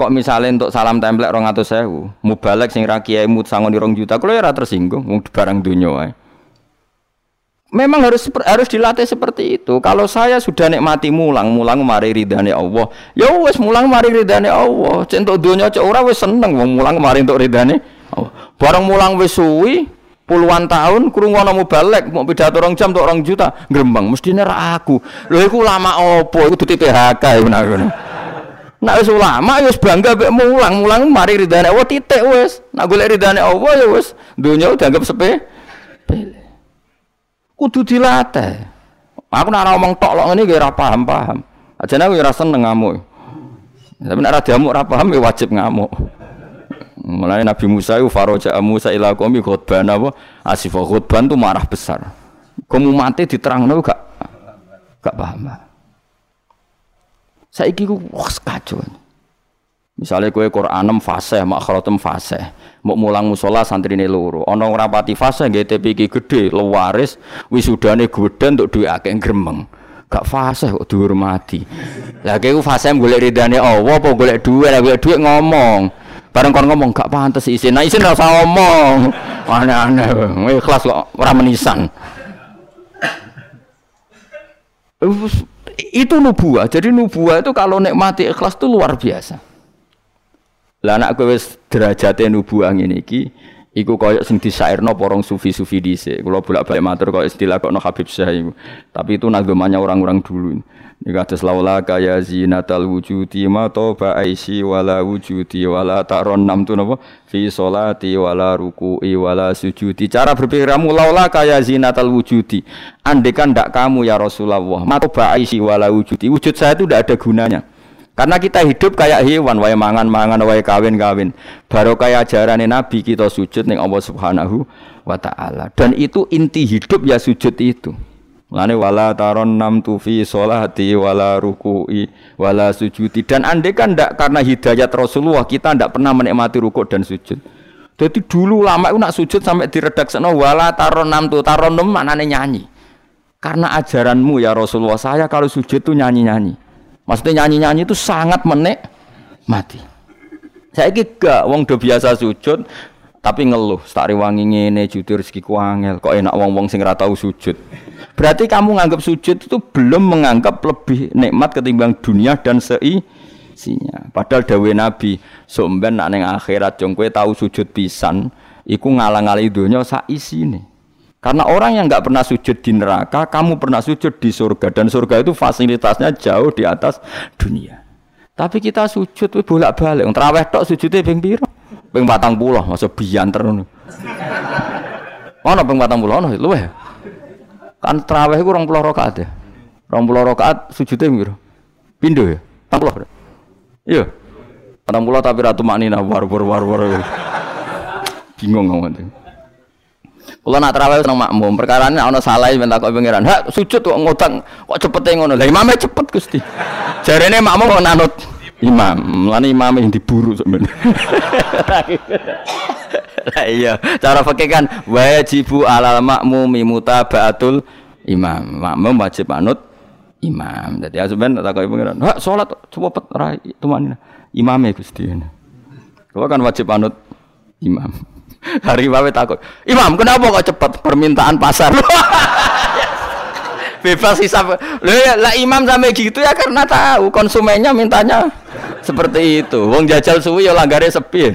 Kok misalnya untuk salam template rong atau sewu, mubalek sing rakyat mut sangon di rong juta, kalau ya tersinggung, mau barang dunia. Memang harus harus dilatih seperti itu. Kalau saya sudah nikmati mulang, mulang mari ridhani Allah. Ya wes mulang mari ridhani Allah. Centok dunia cek ora wes seneng wong mulang mari untuk ridhani. Barang mulang wes suwi puluhan tahun krungono mubalek mau pidato rong jam untuk rong juta, grembang mestine ra aku. Lho iku lama opo? Iku duti PHK ya benar. Nak wis ulama ya wis bangga mek mulang, mulang mari ridane Allah titik wis. Nak golek ridane Allah ya wis donya dianggap sepe. Kudu dilatih. Aku nak ngomong tok lok ngene ora paham-paham. Ajane aku ora seneng ngamuk. Tapi nak ora diamuk ora paham ya wajib ngamuk. Mulai Nabi Musa itu faroja Musa ila qaumi khutban apa? Asifah khutban itu marah besar. Kamu mati diterangno gak gak paham. Saiki ku wah kacau. Misalnya kue Quran fase, makhratem fase, mau mulang musola santri ini loro. Ono rapati fase, GTP iki gede, lewaris, wisudane gede untuk duit akeh gremeng. Gak fase kok dihormati. Lah ku fase golek ridane Allah apa golek duit, golek duit ngomong. Bareng kon ngomong gak pantes isin. Nah isin rasa ngomong. Aneh-aneh. Ikhlas kok ora menisan itu nubuah. Jadi nubuah itu kalau nikmati ikhlas itu luar biasa. Lah anak wis derajate nubuah ngene iki iku koyo sing disairno porong sufi-sufi dhisik. Kula bolak-balik matur koyo istilah kok no Habib Syah iku. Tapi itu nagamanya orang-orang dulu. Ini kata laula kaya zinatal wujudi ma toba aisi wala wujudi wala taron nam tu napa fi solati wala ruku'i wala sujudi. Cara berpikirmu laula kaya zinatal wujudi. Andekan ndak kamu ya Rasulullah ma toba aisi wala wujudi. Wujud saya itu ndak ada gunanya. Karena kita hidup kayak hewan, wae mangan-mangan, wae kawin-kawin. Baru kayak ajaran Nabi kita sujud ning Allah Subhanahu wa taala. Dan itu inti hidup ya sujud itu. Lane wala taron nam tufi solati wala ruku'i wala sujudi dan andai kan ndak karena hidayat Rasulullah kita ndak pernah menikmati rukuk dan sujud. Jadi dulu lama itu nak sujud sampai diredakseno wala taron nam tu taron nam maknanya nyanyi. Karena ajaranmu ya Rasulullah saya kalau sujud itu nyanyi-nyanyi. Maksudnya nyanyi-nyanyi itu sangat menek mati. Saya gak wong do biasa sujud tapi ngeluh, tak rewangi ngene jujur rezeki ku angel, kok enak wong-wong sing ora sujud. Berarti kamu nganggap sujud itu belum menganggap lebih nikmat ketimbang dunia dan seisinya. Padahal dawe Nabi, somben nak ning akhirat jong tahu sujud pisan, iku ngalang-alangi dunia sak isine. Karena orang yang nggak pernah sujud di neraka, kamu pernah sujud di surga dan surga itu fasilitasnya jauh di atas dunia. Tapi kita sujud bolak-balik, terawih tok sujudnya ping piro? Ping patang pulau, masa bianter ngono. Ono ping patang pulau, ono luweh. Kan terawih iku 20 rakaat ya. 20 rakaat sujudnya piro? Pindho ya? 40. Iya. 40 tapi ratu maknina war war war war. Bingung ngomong Kalau nak terawih seneng makmum, perkara ini ana salah minta kok pengiran. Hak sujud kok ngutang, kok cepet ngono. Lah imamnya cepet Gusti. Jarene makmum kok nanut. Imam lan imam yang diburu sebenarnya <laughs> lah iya. Cara fakir kan wajibu alal makmumi mutabaatul imam. Makmum wajib anut imam. Jadi sebenarnya tak kau pengiran hak sholat cepet rai tumanina imamnya gusti. Kau kan wajib anut imam hari bawa takut imam kenapa kok cepet permintaan pasar <laughs> bebas hisap. Ya, lah imam sampai gitu ya karena tahu konsumennya mintanya seperti itu. Wong jajal suwi ya langgare sepi. <laughs>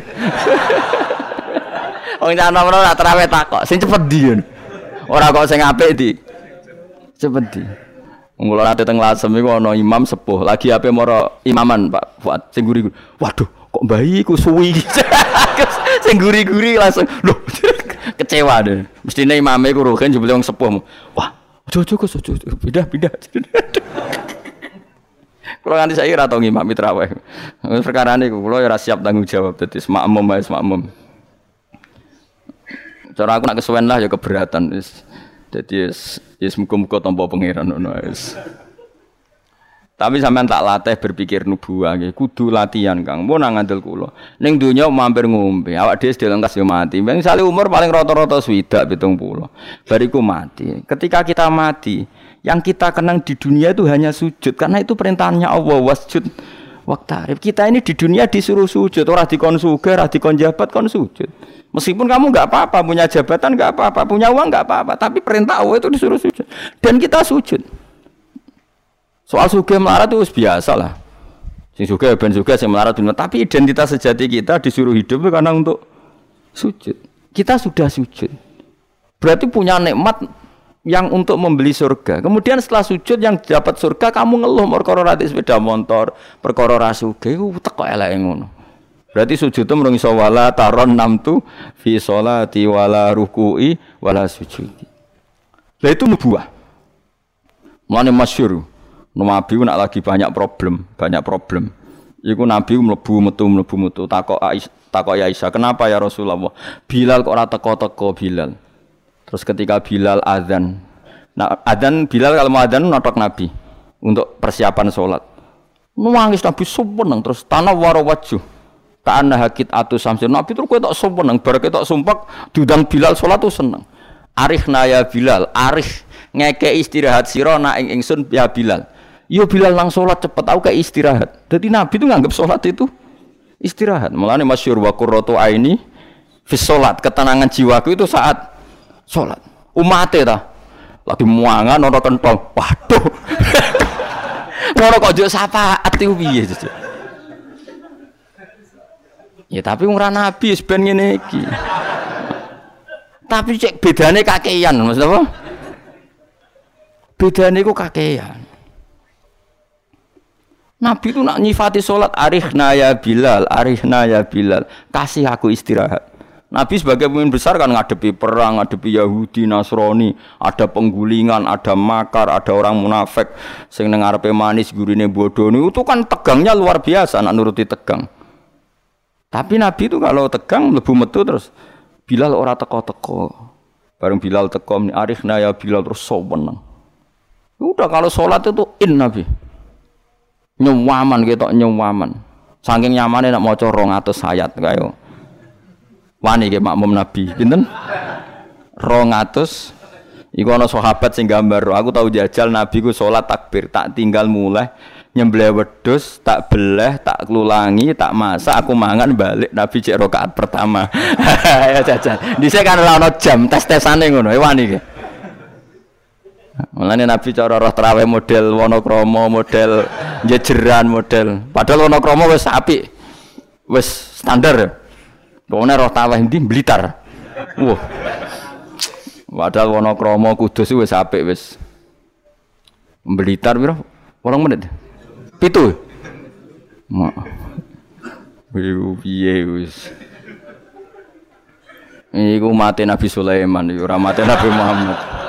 Wong nyana nomor ora terawih takok, sing cepet di. Ora kok sing apik di. Cepet di. Mula nate teng Lasem iku ana imam sepuh, lagi ape moro imaman Pak Fuad sing guri. Waduh, kok bayi ku suwi. <laughs> sing guri-guri langsung loh <laughs> kecewa deh. Mestine imame ku rohen jebule wong sepuh. Wah, ojo-ojo kok ojo. Pindah-pindah. Kalau <laughs> nanti saya rata ngimam mitraweh. Perkara ini kalau ya siap tanggung jawab. Jadi semakmum ya semakmum. Cara aku nak kesuwen lah ya keberatan. Jadi ya semuka-muka tanpa pangeran. Tapi sampean tak latih berpikir nubuah nggih. Kudu latihan, Kang. Mau nang ngandel kula. Ning donya mampir ngombe, awak dhewe sedhe lengkas yo mati. Bang sale umur paling rata-rata swidak 70. Bariku mati. Ketika kita mati, yang kita kenang di dunia itu hanya sujud karena itu perintahnya Allah wasjud waktarif. Kita ini di dunia disuruh sujud, orang dikon suge, orang dikon jabat kon sujud. Meskipun kamu nggak apa-apa, punya jabatan nggak apa-apa, punya uang nggak apa-apa, tapi perintah Allah itu disuruh sujud. Dan kita sujud. Soal suge melarat itu biasa lah. Sing suge ben suge sing melarat tapi identitas sejati kita disuruh hidup karena untuk sujud. Kita sudah sujud. Berarti punya nikmat yang untuk membeli surga. Kemudian setelah sujud yang dapat surga kamu ngeluh perkara rati sepeda motor, perkara rasuge iku teko eleke ngono. Berarti sujud itu merungi wala taron namtu fi sholati wala ruku'i wala sujudi. Lah itu nubuah. Mana masyur. Nabi nak lagi banyak problem, banyak problem. Iku Nabi mlebu metu mlebu metu takok Aisyah, takok ya Aisyah, "Kenapa ya Rasulullah? Bilal kok ora teko-teko Bilal?" Terus ketika Bilal adzan, nah adzan Bilal kalau mau adzan notok Nabi untuk persiapan sholat. Nangis Nabi sumpah terus tanah waro wajuh. Karena hakit atau samsir Nabi terus kue tak sumpah bar tak sumpah diundang Bilal sholat tuh seneng. Arif naya Bilal, arif ngeke istirahat sirona ing ingsun ya Bilal. Yo Bilal nang sholat cepet aku kayak istirahat. Jadi Nabi itu nganggap sholat itu istirahat. Mulane masyur wa qurratu aini fi sholat, ketenangan jiwaku itu saat sholat. Umatnya ta? Lagi muangan ono kentong. Waduh. <laughs> Ngono kok jauh sapa ati piye ya tapi ora nabi ben ngene tapi cek bedane kakean maksud apa? Bedane ku kakean Nabi itu nak nyifati sholat arihna ya Bilal, arihna ya Bilal, kasih aku istirahat. Nabi sebagai pemimpin besar kan ngadepi perang, ngadepi Yahudi, Nasrani, ada penggulingan, ada makar, ada orang munafik sing arepe manis gurine bodoni itu kan tegangnya luar biasa nak nuruti tegang. Tapi Nabi itu kalau tegang lebu metu terus Bilal ora teko-teko. Bareng Bilal teko arifna ya Bilal terus soweneng. Udah kalau sholat itu in Nabi. Nyewaman gitu nyewaman. Saking nyamannya nak mau corong atau sayat kayak wani ke makmum Nabi. Pinten? 200 Iku ana sahabat sing gambar, aku tahu jajal Nabi ku salat takbir, tak tinggal mulai nyembelih wedhus, tak beleh, tak kelulangi, tak masak, aku mangan balik Nabi cek rakaat pertama. <laughs> ya jajal. Dhisik kan ora ana jam tes-tesane ngono, e wani ki. Mulane Nabi cara roh traweh model Wonokromo, model jejeran, model. Padahal Wonokromo wis apik. Wis standar. Pokoknya roh taweh ndi Blitar. Wah. Padahal Wonokromo Kudus wis apik wis. Blitar piro? Orang menit. Pitu. Mak. Piye wis. Iku mati Nabi Sulaiman, ora mati Nabi Muhammad.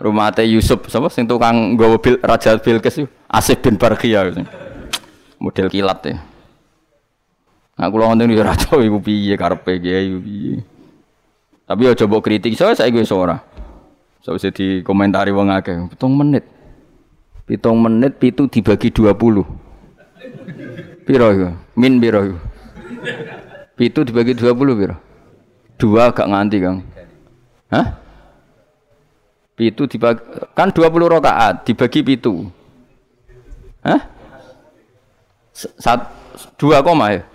Rumate Yusuf, sapa sing tukang nggawa bil Raja Bilqis Asif bin Barqiyah. Model kilat ya. Nah, kula wonten yo ora tau iku piye karepe kiai piye. Tapi ya coba kritik saya saya gue ora. So bisa dikomentari wong akeh. Pitung menit. Pitung menit pitu dibagi 20. Piro iku? Min piro iku? Pitu dibagi 20 piro? Dua gak nganti, Kang. Hah? Pitu dibagi kan 20 rakaat dibagi pitu. Hah? Sat, dua koma ya?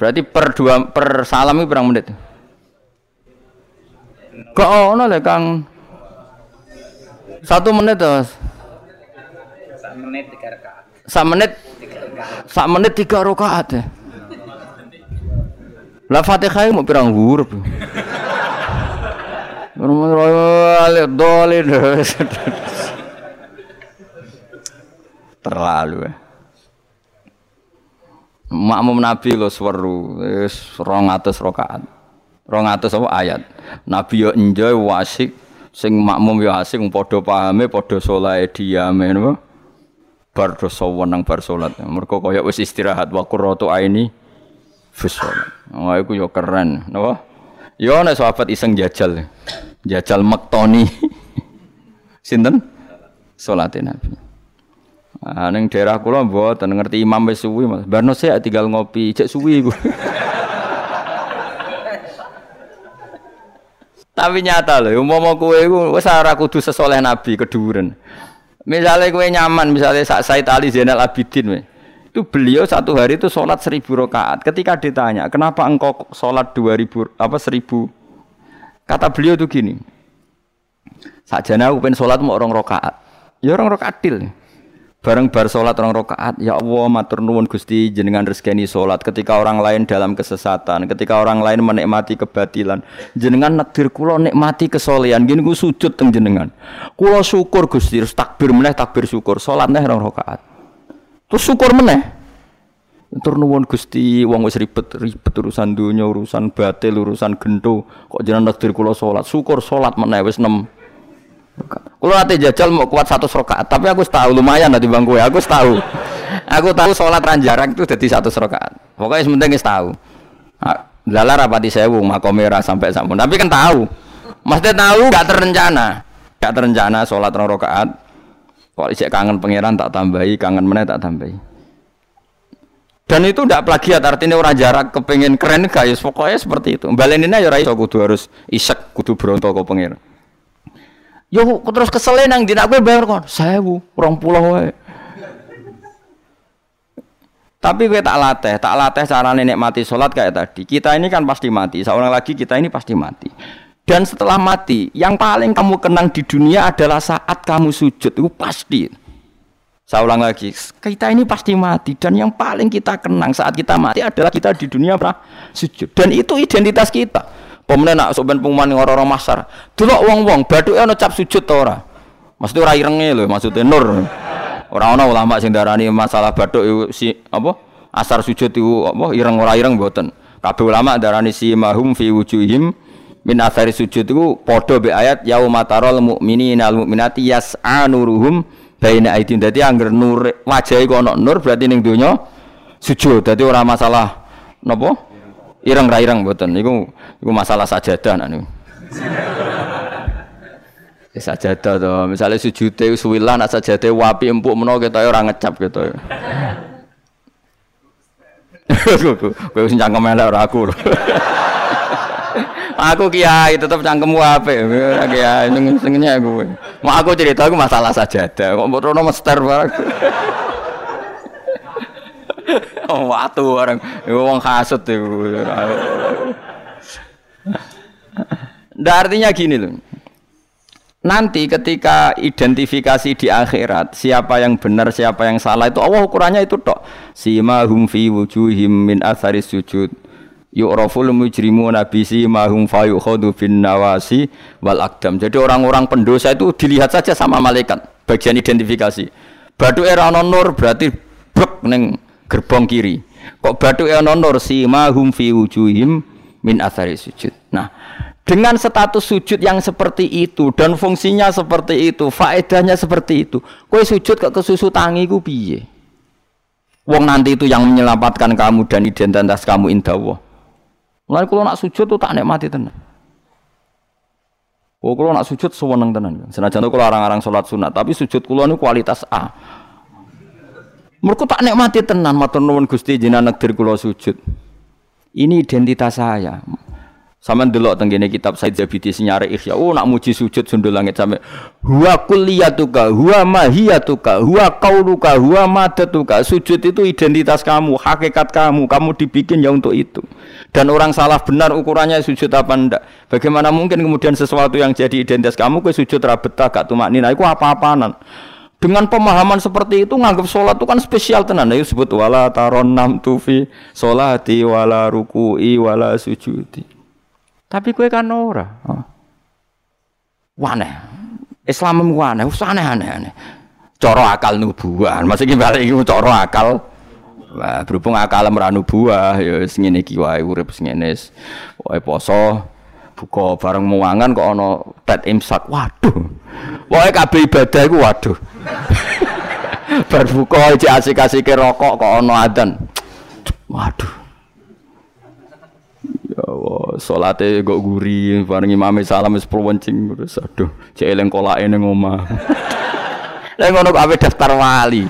Berarti per dua per salam itu berapa menit? Kok ono le Kang? Satu menit terus. Satu menit tiga rakaat. Satu menit. Satu menit tiga rakaat ya. Lah Fatihah mau pirang huruf. Terlalu ya. Makmum Nabi lo seru, wis 200 rakaat. 200 apa ayat. Nabi yo enjoy wasik sing makmum yo asik padha pahame padha saleh diame napa. Bar do nang bar salat. Mergo kaya wis istirahat wa qurratu aini fi salat. Iku yo keren, napa? Yo nek sahabat iseng jajal. Jajal mektoni. <laughs> Sinten? Salate Nabi. Ah ning daerah kula mboten ngerti imam wis suwi Mas. Barno sik tinggal ngopi, cek suwi iku. <laughs> Tapi nyata lho, umpama kowe iku wis ora kudu sesoleh Nabi keduren. Misalnya kowe nyaman, misalnya Sak Said Ali Zainal Abidin we. Itu beliau satu hari itu sholat seribu rakaat. Ketika ditanya, kenapa engkau sholat dua ribu apa seribu? Kata beliau itu gini. Sajana aku pengen sholat mau orang rakaat. Ya orang rakaat til. Bareng bar sholat orang rakaat, ya Allah matur nuwun Gusti jenengan rezeki sholat ketika orang lain dalam kesesatan, ketika orang lain menikmati kebatilan, jenengan nakdir kulo nikmati kesolehan, gini gue sujud teng jenengan. Kulo syukur Gusti, terus takbir meneh takbir syukur, sholat neh orang rakaat. Terus syukur meneh. Tur nuwun Gusti, wong wis ribet ribet urusan dunia, urusan batil, urusan gento, kok jenengan nakdir kulo sholat, syukur sholat meneh wis nem kalau nanti jajal mau kuat satu rakaat, tapi aku tahu lumayan nanti bang gue. Aku tahu, aku tahu sholat ranjarak itu jadi satu rakaat. Pokoknya sementing tahu. Lala rapati sewu makomera sampai sampun. Tapi kan tahu, maksudnya tahu gak terencana, gak terencana sholat rong rakaat. Kalau isi kangen pangeran tak tambahi, kangen mana tak tambahi. Dan itu tidak plagiat, artinya orang jarak kepengen keren guys. Pokoknya seperti itu. Baleninnya ya raiso kudu harus isek, kudu berontok ke pangeran. Yo terus kesel nang dina kowe bayar kon 1000, 20 wae. Tapi gue tak latih, tak latih cara nenek mati sholat kayak tadi. Kita ini kan pasti mati, seorang lagi kita ini pasti mati. Dan setelah mati, yang paling kamu kenang di dunia adalah saat kamu sujud, itu pasti. Saya ulang lagi, kita ini pasti mati dan yang paling kita kenang saat kita mati adalah kita di dunia pernah sujud. Dan itu identitas kita. Pemenang nak soben pengumuman orang-orang masar. Delok wong-wong bathuke ana cap sujud ta ora? Maksudnya ora irenge lho, maksudnya nur. Ora ana ulama sing darani masalah iku si apa? Asar sujud iku apa ireng ora ireng mboten. Kabeh ulama darani si mahum fi wujuhim min asari sujud iku padha be ayat yauma taral mu'minina al mu'minati yas'anuruhum baina aidin. Dadi angger nur wajah iku ana nur berarti ning donya sujud. Dadi ora masalah napa? Ireng ra ireng mboten niku iku masalah sajadah nak niku. <laughs> Ya sajadah to, misale sujude suwilan nek sajadah wapi empuk menawa ketoke ora ngecap ketoke. <laughs> Kowe wis cangkem elek ora aku. <laughs> aku kiai tetep cangkemmu apik. Kiai senengnya aku. Mau aku cerita aku masalah sajadah. Kok mbok mester barang. <laughs> oh, watu orang wong kasut itu. Nah, artinya gini loh. Nanti ketika identifikasi di akhirat siapa yang benar siapa yang salah itu Allah ukurannya itu tok. Sima hum fi wujuhim min asaris sujud. Yu'raful mujrimuna bi simahum fayukhadu bin nawasi wal akdam. Jadi orang-orang pendosa itu dilihat saja sama malaikat bagian identifikasi. Batu era nur berarti brek neng gerbong kiri. Kok batu ana nur simahum fi wujuhim min athari sujud. Nah, dengan status sujud yang seperti itu dan fungsinya seperti itu, faedahnya seperti itu. Kowe sujud ke kesusu tangi ku piye? Wong nanti itu yang menyelamatkan kamu dan identitas kamu indah Allah. Mulai kalau nak sujud tuh tak nikmati tenan. Oh, kalau nak sujud sewenang tenan. Senajan tuh kalau orang-orang sholat sunat, tapi sujud kulo ini kualitas A. Mereka tak nikmati tenan matur nuwun Gusti jenengan negeri kula sujud. Ini identitas saya. Sama delok tenggene kitab Said Zabidi senyare ikhya. Oh nak muji sujud sundul langit sampe huwa kulliyatuka, huwa mahiyatuka, huwa qauluka, huwa madatuka. Sujud itu identitas kamu, hakikat kamu. Kamu dibikin ya untuk itu. Dan orang salah benar ukurannya sujud apa ndak. Bagaimana mungkin kemudian sesuatu yang jadi identitas kamu ke sujud ra betah gak tumak nina iku apa-apaanan. Dengan pemahaman seperti itu nganggap sholat itu kan spesial tenan. Ayo sebut wala taron nam tufi sholati wala ruku'i wala sujudi. Tapi kue kan ora. Oh. Waneh. Islam ku aneh, wis aneh-aneh. Cara akal nubuah. Maksudnya balik iku cara akal Wah, berhubung akal meranu buah, ya wis ngene iki wae urip. Wae poso, buka bareng muangan kok ana tet imsak. Waduh. Wae kabeh ibadah iku waduh. <laughs> Bar buka asik-asike rokok kok ana adzan. Waduh. Ya Allah, salate kok guri, bareng imame salam wis wencing terus aduh, cek eling kolake ning omah. <laughs> Lah ngono daftar wali.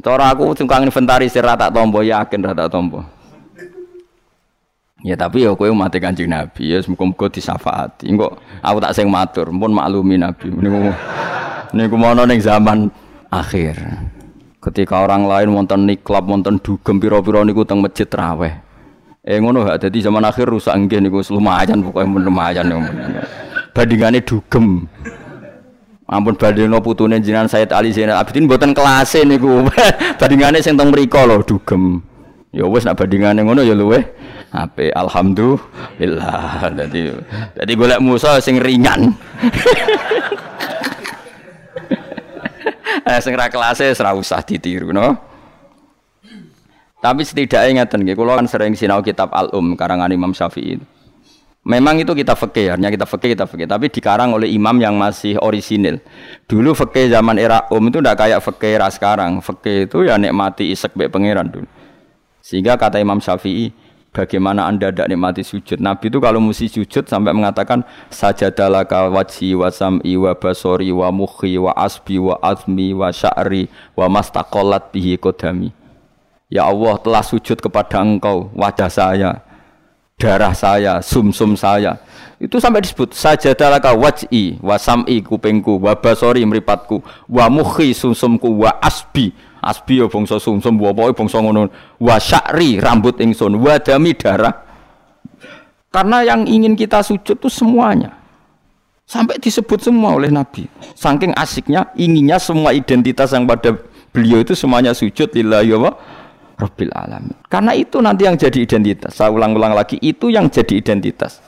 Cara aku tukang inventarisir rata tombo yakin rata tombo. Ya tapi ya kowe mati Kanjeng Nabi ya muga-muga disafaati. Engko aku tak sing matur, pun maklumi Nabi. Niku niku mono ning zaman akhir. Ketika orang lain wonten niklab, wonten dugem pira-pira niku teng masjid raweh. Eh ngono gak dadi zaman akhir rusak nggih niku lumayan pokoke lumayan. Bandingane dugem. Ampun badheno putune jenengan Said Ali Zainal Abidin mboten kelase niku. <laughs> bandingane sing teng mriku lho dugem. Ya wis nak bandingane ngono ya luweh apik. Alhamdulillah. Dadi dadi golek musa sing ringan. <laughs> eh sing ra kelase ora usah ditiru no. Tapi setidaknya ngeten nggih kula kan sering sinau kitab Al-Um karangan Imam Syafi'i. Memang itu kita fakir, hanya kita fakir, kita fakir. Tapi dikarang oleh imam yang masih orisinil. Dulu fakir zaman era um itu tidak kayak fakir sekarang. Fakir itu ya nikmati isek be pangeran dulu. Sehingga kata Imam Syafi'i, bagaimana anda tidak nikmati sujud? Nabi itu kalau mesti sujud sampai mengatakan sajadalaka wajhi wa sam'i wa basori wa mukhi wa asbi wa azmi wa sya'ri wa mastaqolat bihi kodami. Ya Allah telah sujud kepada engkau wajah saya, darah saya, sumsum -sum saya. Itu sampai disebut saja dalaka waj'i wa sam'i kupingku wa basori meripatku wa mukhi sumsumku wa asbi. Asbi ya bangsa sumsum wa pokoke bangsa ngono. Wa sya'ri rambut ingsun wa dami darah. Karena yang ingin kita sujud itu semuanya. Sampai disebut semua oleh Nabi. Saking asiknya inginnya semua identitas yang pada beliau itu semuanya sujud lillahi wa Rabbil alamin. Karena itu nanti yang jadi identitas. Saya ulang-ulang lagi, itu yang jadi identitas.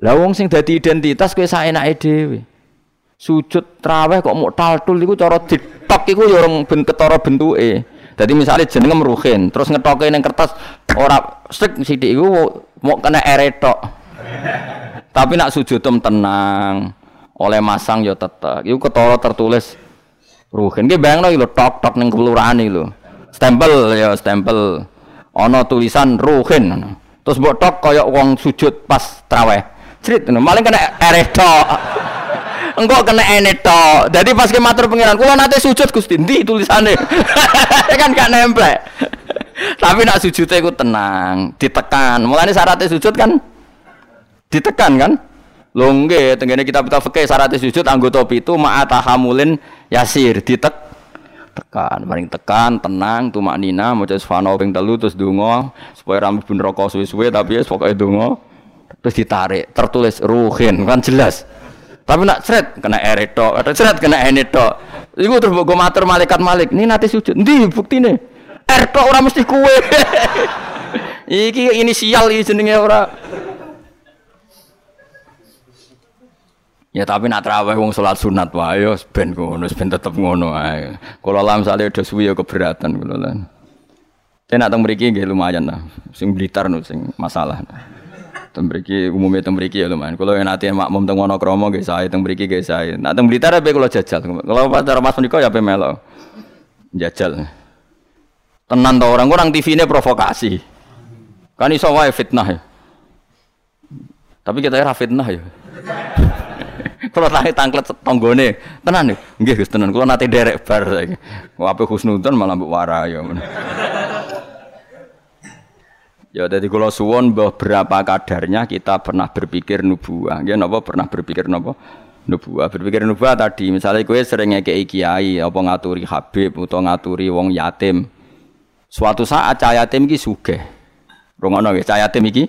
Lah wong sing dadi identitas kowe saenake dhewe. Sujud traweh kok mau taltul iku cara ditok iku ya orang ben ketara. Dadi misalnya jenenge Ruhin, terus ngetoke ning kertas ora sik sithik iku mau kena eretok. <laughs> Tapi nak sujud tenang, oleh masang ya tetep. Iku ketara tertulis Ruhin. Ki bayangno lho tok-tok ning kelurahan iki stempel ya stempel. Ana tulisan ruhin. Terus mbok tok kaya wong sujud pas traweh. Crit maling kena ereh tok. <laughs> Kena ene jadi pas ke matur pengiran kula nate sujud Gusti. Ndi tulisane? <laughs> Kan gak nempel <laughs> tapi nak sujudnya itu tenang ditekan. Mulane syaratnya sujud kan? Ditekan kan? Longge, tenggene kita kita fikih syaratnya sujud anggota itu ma'atahamulin yasir. Ditek tekan. Paling tekan tenang tumak nina mau sfano ping telu terus dungo supaya rambut pun rokok suwe-suwe tapi ya pokoknya dungo terus ditarik tertulis ruhin kan jelas. Tapi nak seret kena ereto atau seret kena eneto itu terus gue matur malaikat malik ini nanti sujud. Nih bukti nih erto orang mesti kue <laughs> iki inisial ini jenenge orang Ya tapi nak terawih wong salat sunat wae yo ben ngono, ben tetep ngono ae. Kula lam sale do suwi yo keberatan kula lan. Ten nak teng mriki nggih lumayan lah. Sing Blitar no sing masalah. Teng mriki umume teng mriki ya lumayan. Kula yen ate makmum teng ngono kromo nggih sae teng mriki nggih sae. Nak teng Blitar ape kula jajal. Kula pas Mas menika ya ape melo. Jajal. Tenan to orang orang TV ini provokasi. Kan iso wae fitnah ya. Tapi kita ora fitnah ya. Kalau tangke tangklet tonggone, tenan nih, nggih Gus tenan. Kalau nanti derek bar saiki. Wape husnudon malah mbok ya. Ya jadi kalau suwon berapa kadarnya kita pernah berpikir nubuah. Ya napa pernah berpikir napa? Nubuah. Berpikir nubuah tadi misalnya kue sering ngekei kiai apa ngaturi habib atau ngaturi wong yatim. Suatu saat cah yatim iki sugih. Rungono nggih, cah yatim iki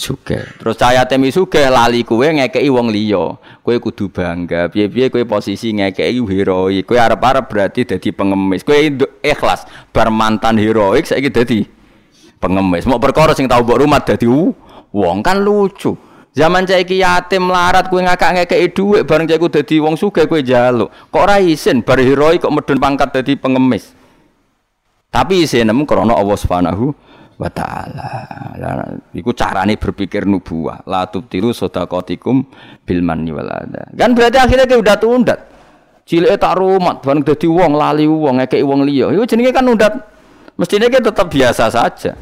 sugih. Terus cahaya temi sugih lali kue ngekei wong liya. Kue kudu bangga. Piye-piye kue posisi ngekei heroik. Kue arep-arep berarti dadi pengemis. Kue ikhlas bar mantan heroik saiki dadi pengemis. Mau perkara sing tau mbok rumah dadi wong kan lucu. Zaman saiki yatim melarat kowe ngakak ngekeki dhuwit bareng cah iku dadi wong sugih kowe njaluk. Kok ora bar heroi kok medun pangkat dadi pengemis. Tapi isin nemu krana Allah Subhanahu wa taala. Iku carane berpikir nubuah. La tubtilu sadaqatikum bil manni wal adha. Kan berarti akhirnya kowe udah tundat. Cileke tak rumat bareng dadi wong lali wong ngekeki wong liya. Iku jenenge kan undat. Mestinya kita tetap biasa saja.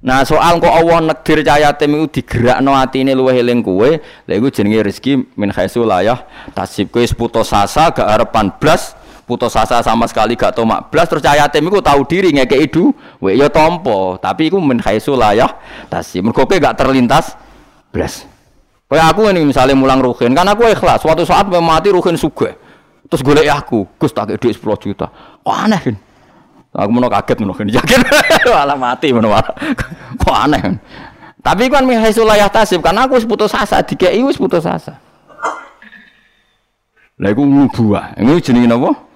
Nah soal kok Allah negdir cahaya tim itu digerakno atine luwih eling kowe, lha iku jenenge rezeki min khaisu layah tasib kowe putus asa gak harapan blas, putus asa sama sekali gak tomak blas terus cahaya tim iku tahu diri ngekeki duwe ya tampa, tapi iku min khaisu layah tasib. Mergo gak terlintas blas. Kayak aku ini misalnya mulang ruhin, kan aku ikhlas. Suatu saat mati ruhin sugih. Terus golek aku, Gus tak duit 10 juta. Kok aneh kan? Aku mau kaget mau <laughs> yakin malah mati mau kok aneh. Tapi kan mihaisul layah tasib karena aku putus asa dikei wis putus asa. Lah iku nubuah. Ini jenenge napa?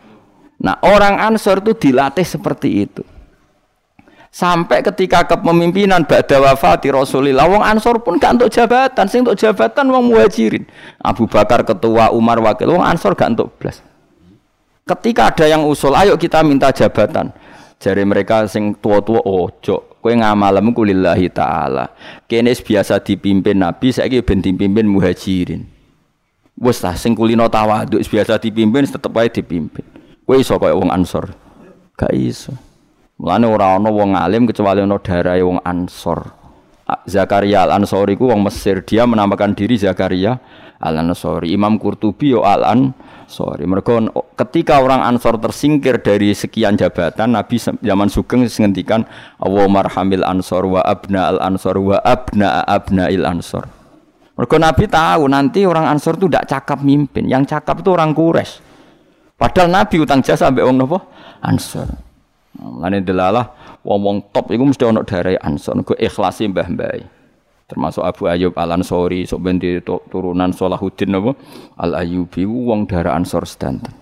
Nah, orang Ansor itu dilatih seperti itu. Sampai ketika kepemimpinan ba'da wafati Rasulillah, wong Ansor pun gak untuk jabatan, sing untuk jabatan wong Muhajirin. Abu Bakar ketua, Umar wakil, wong Ansor gak untuk belas. Ketika ada yang usul, ayo kita minta jabatan. Jari mereka sing tua-tua ojo, kowe ngamalem ku lillahi taala. Kene biasa dipimpin Nabi, saiki ben dipimpin muhajirin. Wes lah sing kulino tawaduk biasa dipimpin tetep wae dipimpin. Kowe iso kaya wong Ansor. Gak iso. Mulane ora ana wong alim kecuali ana darahe wong Ansor. Zakaria Al-Ansori ku wong Mesir, dia menamakan diri Zakaria Al-Ansori. Imam Qurtubi yo Al-Ansori mereka ketika orang Ansor tersingkir dari sekian jabatan, Nabi zaman Sugeng menghentikan Allah marhamil Ansor wa abna al Ansor wa abna abna il Ansor. Mereka Nabi tahu nanti orang Ansor itu tidak cakap mimpin, yang cakap itu orang Quraisy. Padahal Nabi utang jasa sampai orang nopo? Ansor. Lain delalah wong-wong top itu mesti ono dari Ansor, gue ikhlasin mbah-mbah termasuk Abu Ayyub Al Ansori sok ben turunan Salahuddin apa Al Ayyubi wong darah Ansor sedanten.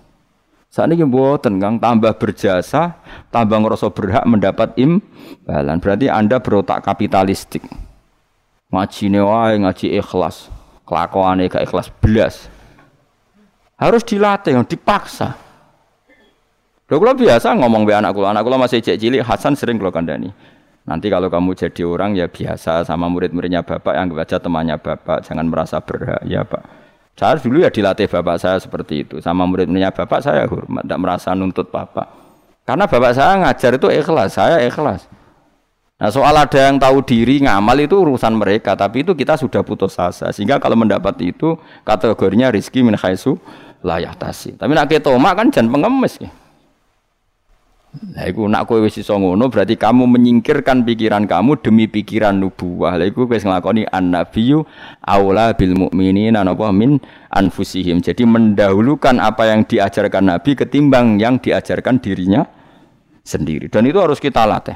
Saat ini mboten kang. Tambah berjasa tambah ngerasa berhak mendapat imbalan. Berarti anda berotak kapitalistik. Ngaji wae ngaji ikhlas. Kelakuan gak ikhlas belas harus dilatih dipaksa Lho kula biasa ngomong be anak kula, anak masih cek cilik Hasan sering kula kandani. Nanti kalau kamu jadi orang ya biasa sama murid-muridnya bapak yang baca temannya bapak, jangan merasa berhak ya pak. Saya dulu ya dilatih bapak saya seperti itu, sama murid-muridnya bapak saya hormat, tidak merasa nuntut bapak. Karena bapak saya ngajar itu ikhlas, saya ikhlas. Nah soal ada yang tahu diri ngamal itu urusan mereka, tapi itu kita sudah putus asa. Sehingga kalau mendapat itu kategorinya rizki min khaisu layak tasi. Tapi nak ketoma kan jangan pengemis ya. Lah iku nak kowe wis iso ngono berarti kamu menyingkirkan pikiran kamu demi pikiran nubuwah. Lah iku wis nglakoni annabiyyu aula bil mukminina napa min anfusihim. Jadi mendahulukan apa yang diajarkan Nabi ketimbang yang diajarkan dirinya sendiri. Dan itu harus kita latih.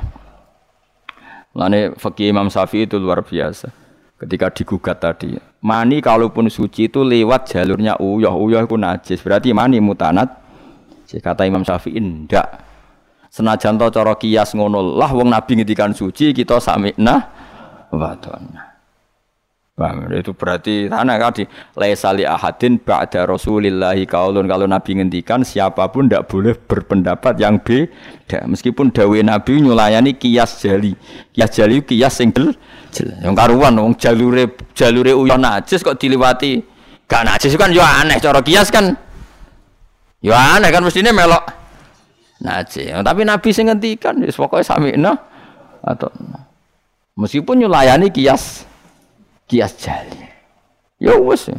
Lane fakih Imam Syafi'i itu luar biasa. Ketika digugat tadi, mani kalaupun suci itu lewat jalurnya uyah, uyah itu najis. Berarti mani mutanat. Kata Imam Syafi'i, ndak Senajan to cara kias ngono lah wong nabi ngendikan suci kita sami'na wa Bang, itu berarti tanah kadi laisali ahadin ba'da rasulillahi kaulun. Kalau nabi ngendikan siapa pun tidak boleh berpendapat yang beda. Meskipun dawe nabi nyulayani kias jali. Kias jali kias sing yang karuan wong jalure jalure uyon najis kok diliwati. Gak najis kan yo aneh cara kias kan. Yo aneh kan mestinya melok najis. Tapi Nabi sing ngendikan wis samina atau meskipun nyulayani kias kias jali. Ya wis.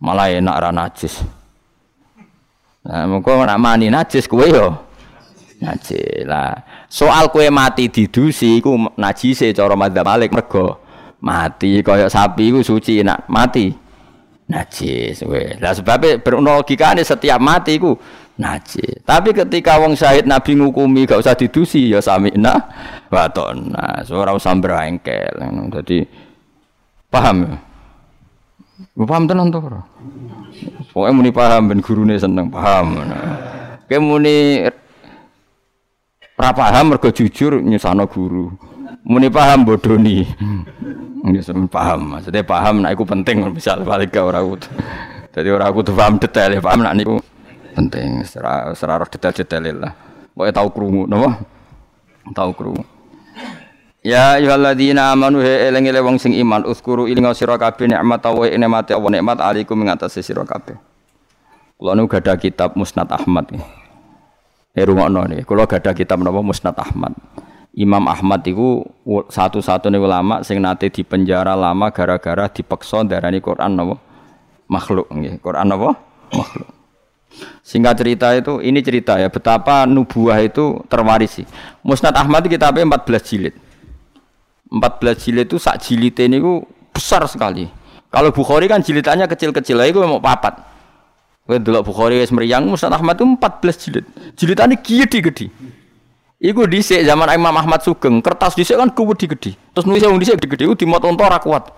Malah enak ra najis. Nah, mengko nak mani najis kowe yo najis lah. Soal kowe mati didusi iku najise cara madzhab Malik mergo mati kaya sapi iku suci nak mati najis we. Lah sebabnya berlogikane setiap mati iku najis. Tapi ketika wong syahid Nabi ngukumi gak usah didusi ya sami'na ta'na. Ora usah brengkel. Jadi paham ya? Paham tenan to ora? Muni paham ben gurune seneng paham. Kayak muni ora paham mergo jujur nyusano guru. Muni paham bodoni. Ya paham, maksudnya paham nek iku penting misal balik ora kudu. Dadi ora kudu paham detail ya paham nek niku penting secara secara detail-detail lah. Pokoke tau krungu napa? Tau krungu. Ya ayyuhalladzina amanu he eling-eling wong sing iman uskuru ilinga sira kabeh nikmat wa nikmate Allah nikmat alaikum ing atase sira kabeh. Kula nu gadah kitab Musnad Ahmad. Eh rungokno nih, kula gadah kitab napa Musnad Ahmad. Imam Ahmad itu satu-satunya ulama sing nate di penjara lama gara-gara dipaksa darani Quran napa makhluk nggih. Quran napa? Makhluk. Singkat cerita itu, ini cerita ya betapa nubuah itu terwarisi. Musnad Ahmad kitabnya 14 jilid. 14 jilid itu sak jilid ini itu besar sekali. Kalau Bukhari kan jilidannya kecil-kecil, itu mau papat. Kowe delok Bukhari wis mriyang Musnad Ahmad itu 14 jilid. Jilidane gede-gede. Iku dhisik zaman Imam Ahmad Sugeng, kertas dhisik kan gede-gede. Terus nulis wong dhisik gede-gede iku dimot ora kuat.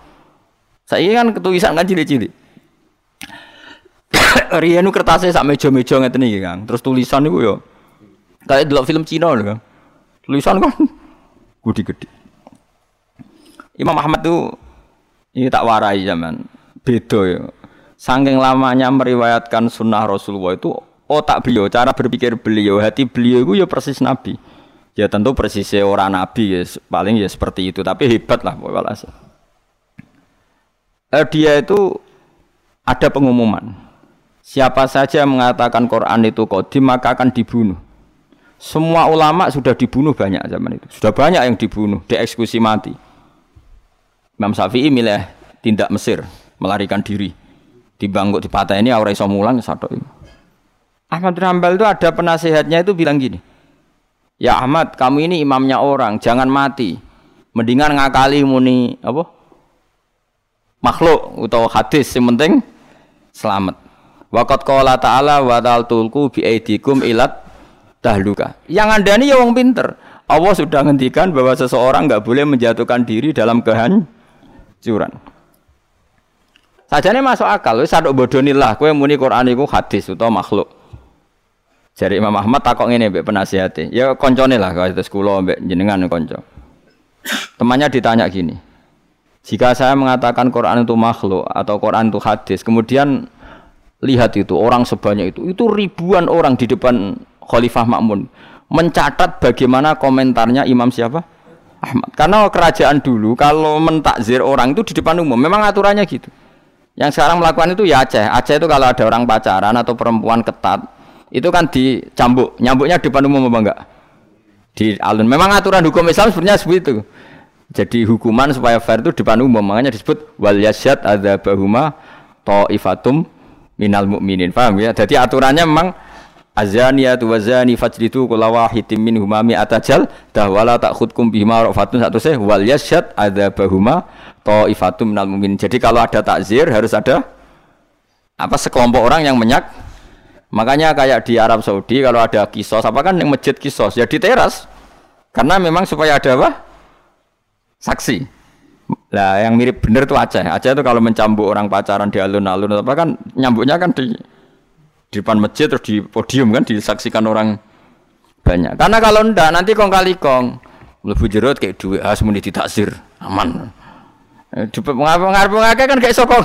Saiki kan ketulisan kan cilik-cilik. <coughs> Riyen kertasnya sak meja-meja ngeten iki, Kang. Terus tulisan niku yo kayak delok film Cina lho, Kang. Tulisan kan <laughs> gede-gede. Imam Ahmad tuh ini tak warai zaman beda ya. Saking lamanya meriwayatkan sunnah Rasulullah itu otak beliau, cara berpikir beliau, hati beliau itu ya persis Nabi. Ya tentu persis orang Nabi ya, paling ya seperti itu. Tapi hebat lah walhasil. Eh, dia itu ada pengumuman. Siapa saja mengatakan Quran itu kodim maka akan dibunuh. Semua ulama sudah dibunuh banyak zaman itu. Sudah banyak yang dibunuh, dieksekusi mati. Imam Syafi'i milih tindak Mesir, melarikan diri di bangkuk di patah ini aura iso mulang satu ini. Ahmad bin Hambal itu ada penasehatnya itu bilang gini. Ya Ahmad, kamu ini imamnya orang, jangan mati. Mendingan ngakali muni apa? Makhluk atau hadis yang penting selamat. Waqat qala ta'ala wa tulku bi aidikum ilat dahluka. Yang anda ini ya wong pinter. Allah sudah ngendikan bahwa seseorang nggak boleh menjatuhkan diri dalam kehancuran. Sajane masuk akal, wis sadok bodonilah kowe muni Quran iku hadis utawa makhluk. Jari Imam Ahmad takok ngene mbek penasihate. Ya koncone lah kalau itu kula mbek jenengan konco. Temannya ditanya gini. Jika saya mengatakan Quran itu makhluk atau Quran itu hadis, kemudian lihat itu orang sebanyak itu, itu ribuan orang di depan Khalifah Makmun mencatat bagaimana komentarnya Imam siapa? Ahmad. Karena kerajaan dulu kalau mentakzir orang itu di depan umum, memang aturannya gitu. Yang sekarang melakukan itu ya Aceh. Aceh itu kalau ada orang pacaran atau perempuan ketat, itu kan dicambuk. Nyambuknya di depan umum apa enggak? Di alun. Memang aturan hukum Islam sebenarnya seperti itu. Jadi hukuman supaya fair itu di depan umum. Makanya disebut wal yasyad ada bahuma ta'ifatum minal mukminin. Paham ya? Jadi aturannya memang azaniyatu wazani fajlitu kula wahidin minhuma mi'atajal dahwala ta'khudkum bihima rafatun satu seh wal bahuma ta'ifatum minal mu'minin. Jadi kalau ada takzir harus ada apa sekelompok orang yang menyak. Makanya kayak di Arab Saudi kalau ada kisos apa kan yang masjid kisos ya di teras. Karena memang supaya ada apa? Saksi. Lah yang mirip bener tuh Aceh. Aceh itu kalau mencambuk orang pacaran di alun-alun apa kan nyambuknya kan di di depan masjid terus di podium kan disaksikan orang banyak. Karena kalau ndak nanti kong kali kong lebih jerut kayak duit harus muni ditaksir aman. Cepet ngarep ngarep kan kayak sokong.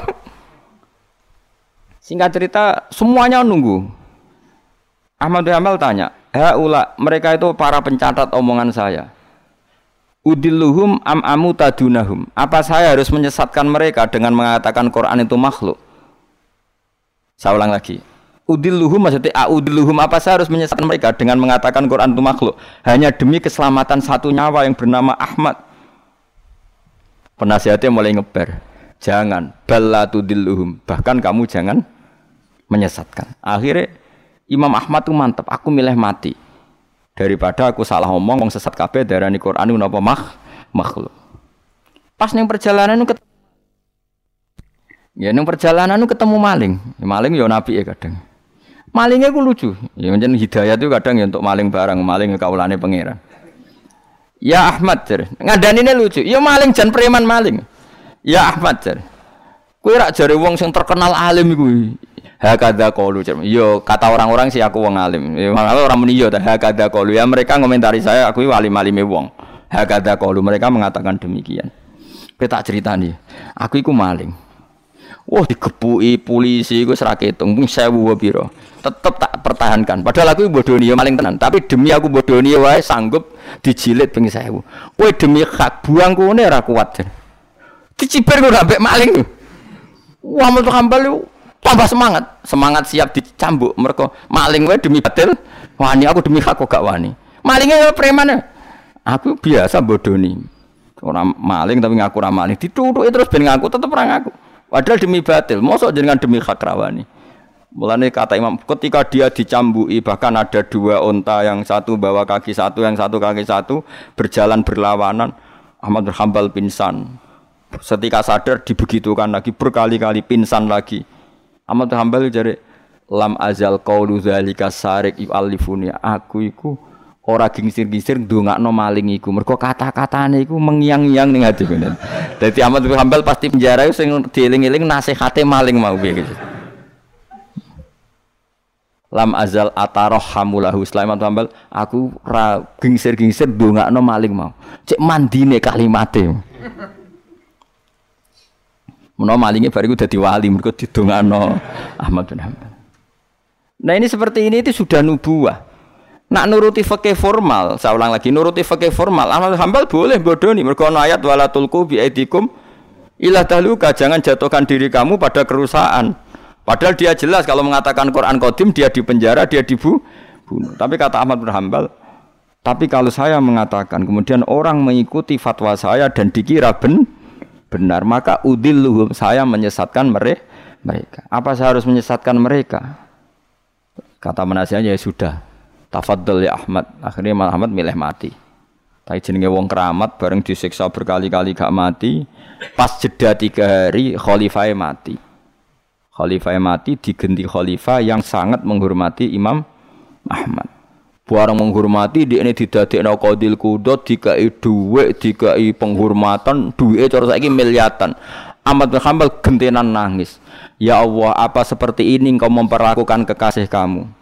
Singkat cerita, semuanya nunggu. Ahmad Hamal tanya, ula mereka itu para pencatat omongan saya. Udilluhum am amu tadunahum. Apa saya harus menyesatkan mereka dengan mengatakan Quran itu makhluk? Saya ulang lagi. Udilluhum maksudnya audilluhum apa saya harus menyesatkan mereka dengan mengatakan Quran itu makhluk hanya demi keselamatan satu nyawa yang bernama Ahmad Penasihatnya mulai ngeber. Jangan balatu dilluhum. Bahkan kamu jangan menyesatkan. Akhirnya Imam Ahmad tuh mantap. Aku milih mati daripada aku salah ngomong ngomong sesat kabeh darani Quran itu napa mah makhluk. Pas neng perjalanan ketemu Ya neng perjalanan ketemu maling. Ya, maling ya nabi ya kadang. Malingnya ku lucu. Ya macam hidayah itu kadang ya untuk maling barang, maling kaulane pangeran. Ya Ahmad jar. ini lucu. Ya maling jan preman maling. Ya Ahmad jar. Kowe rak jare wong sing terkenal alim iku. Hakada qalu jar. Yo kata orang-orang sih aku wong alim. Ya orang muni yo hakada qalu. Ya mereka ngomentari saya aku wali malime wong. Hakada qalu mereka mengatakan demikian. Kita cerita nih, aku iku maling. Wah digepuki polisi iku ora ketung, mung 1000 piro. Tetep tak pertahankan. Padahal aku bodoni maling tenan, tapi demi aku bodoni wae sanggup dijilid ping 1000. Kowe demi hak buang kene ora kuat. Diciber kok ambek maling. Wah metu kambal tambah semangat, semangat siap dicambuk mereka maling wae demi batil. Wani aku demi hak kok gak wani. Malingnya preman. Aku biasa bodoni. Orang maling tapi ngaku ramah maling. Dituduh terus ben ngaku tetep ora ngaku. Padahal demi batil, mosok dengan demi hak rawani. Mulane kata Imam, ketika dia dicambui bahkan ada dua onta yang satu bawa kaki satu, yang satu kaki satu berjalan berlawanan. Ahmad bin Hambal pingsan. Setika sadar dibegitukan lagi berkali-kali pingsan lagi. Ahmad bin Hambal jadi lam azal qaulu zalika sarik yu'allifuni aku iku ora gingsir-gingsir ndongakno maling iku. Mergo kata-katane iku mengiang-iang ning ati ngene dadi Ahmad bin Hambal pasti penjara sing dieling-eling nasihate maling mau piye gitu lam azal ataroh hamulahu. Sulaiman Hambal aku ra gingsir-gingsir ndongakno maling mau. Cek mandine kalimate. Menawa malingnya bariku dadi wali mergo didongakno Ahmad bin Hambal Nah ini seperti ini itu sudah nubuah Nak nuruti fakih formal, saya ulang lagi, nuruti fakih formal, amal hambal boleh bodoh nih. Mereka ayat wala tulku bi aidikum ilah tahluka, jangan jatuhkan diri kamu pada kerusakan. Padahal dia jelas kalau mengatakan Quran Qadim dia dipenjara, dia dibunuh. Tapi kata Ahmad bin Hambal, tapi kalau saya mengatakan kemudian orang mengikuti fatwa saya dan dikira ben, benar, maka udilluhum saya menyesatkan mereka. Apa saya harus menyesatkan mereka? Kata penasihatnya ya sudah, Tafadhol ya Ahmad. Akhirnya Imam Ahmad milih mati. Tapi jenenge wong keramat bareng disiksa berkali-kali gak mati. Pas jeda tiga hari khalifah mati. Khalifah mati digenti khalifah yang sangat menghormati Imam Ahmad. Barang menghormati di ini didadekno qadil kudot dikai dhuwit, dikai penghormatan, duwe cara saiki miliatan. Ahmad bin Hanbal gentenan nangis. Ya Allah, apa seperti ini engkau memperlakukan kekasih kamu?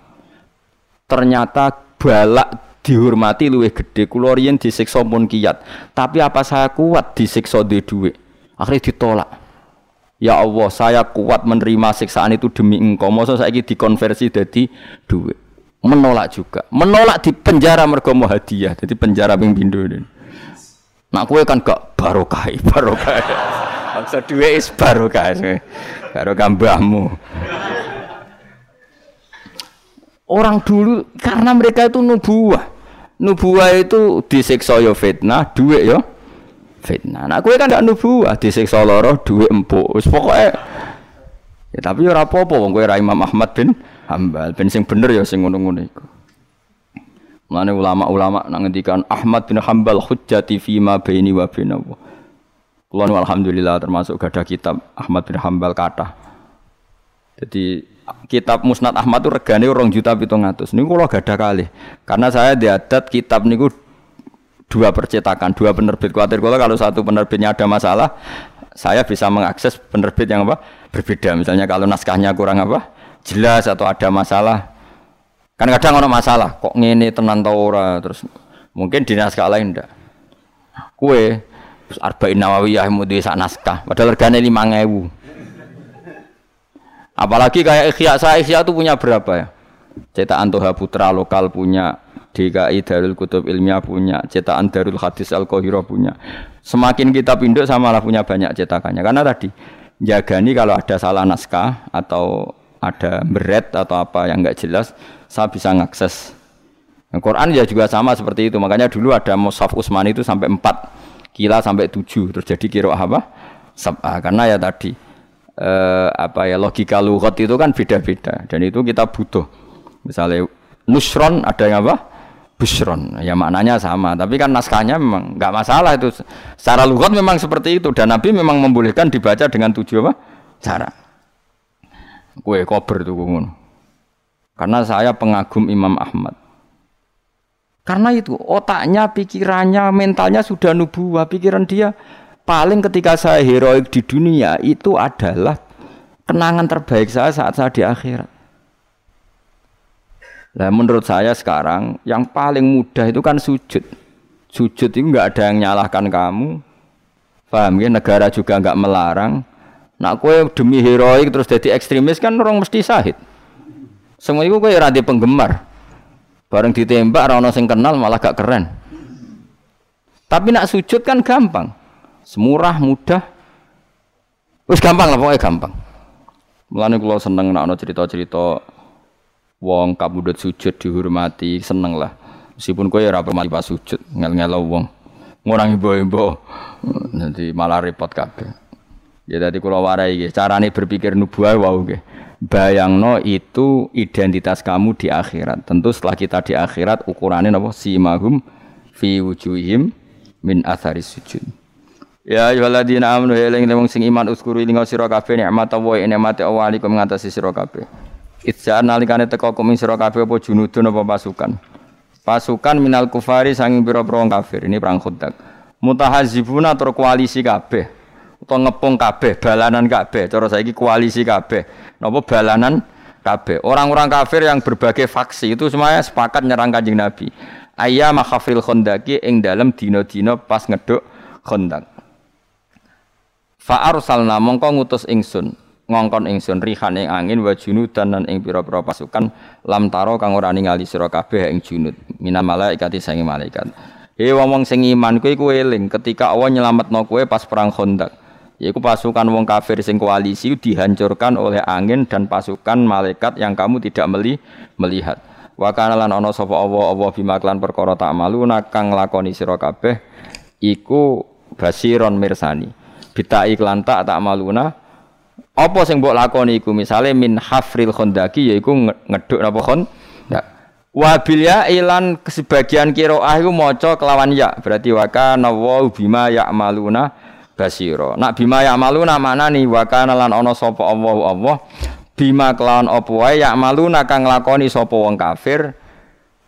Ternyata balak dihormati luwih gede. Kula riyen disiksa pun kiat. Tapi apa saya kuat disiksa di duit akhirnya ditolak. Ya Allah saya kuat menerima siksaan itu demi engkau. Masa saya dikonversi jadi duit menolak juga. Menolak di penjara mergo hadiah jadi penjara ping pindho nak kue kan gak barokah <laughs> barokah. Maksud duit is barokah barokah mbahmu Orang dulu karena mereka itu nubuah. Nubuah itu disiksa yo fitnah, duit yo fitnah. Nah, kowe kan gak nubuah, disiksa duit empuk. Pokoke ya tapi ora apa-apa wong kowe Imam Ahmad bin Hambal, ben sing bener ya sing ngono-ngono iku. Ulama-ulama nang ngendikan Ahmad bin Hambal hujjati fi ma baini wa baina Allah. Alhamdulillah termasuk gada kitab Ahmad bin Hambal kata. Jadi kitab Musnad Ahmad itu regane orang juta pitung atus. Ini kalau gak kali. Karena saya diadat kitab niku dua percetakan, dua penerbit. Khawatir kalau kalau satu penerbitnya ada masalah, saya bisa mengakses penerbit yang apa berbeda. Misalnya kalau naskahnya kurang apa jelas atau ada masalah. Kan kadang orang masalah, kok ngene tenan ora terus mungkin di naskah lain ndak. Kue Arba'in Nawawiyah mau di naskah, padahal regane 5000. Apalagi kayak Ikhya saya Ikhya itu punya berapa ya? Cetakan Toha Putra lokal punya, DKI Darul Kutub Ilmiah punya, cetakan Darul Hadis Al Qahira punya. Semakin kita pinduk sama lah punya banyak cetakannya. Karena tadi jagani kalau ada salah naskah atau ada beret atau apa yang enggak jelas, saya bisa ngakses. Al Quran ya juga sama seperti itu. Makanya dulu ada Mushaf Usmani itu sampai 4 kila sampai 7 terjadi kiro apa? Sabah karena ya tadi eh, apa ya logika lugat itu kan beda-beda dan itu kita butuh. Misalnya nusron ada yang apa? Busron, ya maknanya sama. Tapi kan naskahnya memang nggak masalah itu. Secara lugat memang seperti itu dan Nabi memang membolehkan dibaca dengan tujuh apa? Cara. Kue kober tuh ngono. Karena saya pengagum Imam Ahmad. Karena itu otaknya, pikirannya, mentalnya sudah nubuah. Pikiran dia paling ketika saya heroik di dunia itu adalah kenangan terbaik saya saat saya di akhirat. Nah, menurut saya sekarang yang paling mudah itu kan sujud. Sujud itu nggak ada yang nyalahkan kamu. Paham ya? Negara juga nggak melarang. Nak kue demi heroik terus jadi ekstremis kan orang mesti sahid. Semua itu kue rada penggemar. Bareng ditembak orang sing kenal malah gak keren. Tapi nak sujud kan gampang. Semurah, mudah. Wis gampang lah pokoknya gampang. Mulane kula seneng nek ana cerita-cerita wong kabudut sujud dihormati, seneng lah. Meskipun kowe ora pernah pas sujud, ngel-ngelo wong. Ngurang ibu-ibu. Nanti malah repot kabeh. Ya tadi kula warai iki, carane berpikir nubuah wow nggih. Bayangno itu identitas kamu di akhirat. Tentu setelah kita di akhirat ukurannya napa simahum fi wujuhim min athari sujud. Ya ayyuhalladzina amanu ya eling wong sing iman uskuru ing sira kabeh nikmat Allah nikmate Allah alikum ngatasi sira kabeh. Itza nalikane teka kum sira kabeh apa junudun apa pasukan. Pasukan minal kufari sanging pira-pira kafir. Ini perang Khandaq. Mutahazibuna tur koalisi kabeh utawa ngepung kabeh, balanan kabeh. Cara saiki koalisi kabeh. Napa balanan kabeh. Orang-orang kafir yang berbagai faksi itu semuanya sepakat nyerang Kanjeng Nabi. Ayya makhafril khandaqi ing dalam dina-dina pas ngeduk khandaq. Fa arsalna mongko ngutus ingsun ngongkon ingsun rihan ing angin wa junudan lan ing pira-pira pasukan lam taro kang ora ningali sira kabeh ing junud mina malaikati sange malaikat. He wong sing iman kuwi kuwi eling ketika Allah nyelametno kowe pas perang Khandaq. Yaitu pasukan wong kafir sing koalisi dihancurkan oleh angin dan pasukan malaikat yang kamu tidak meli melihat. Wa kana lan ana sapa Allah Allah bima klan perkara tak malu kang lakoni sira kabeh iku basiron mirsani. Bita iklan tak maluna apa sing mbok lakoni iku misale min hafril khondaki yaiku ngeduk napa khon Wa bil ya ilan sebagian qiraah iku maca kelawan ya berarti wa kana wa bima ya'maluna basira. Nak bima ya maluna maknani wa kana lan ana sapa Allah Allah bima kelawan apa wae ya maluna kang nglakoni sapa wong kafir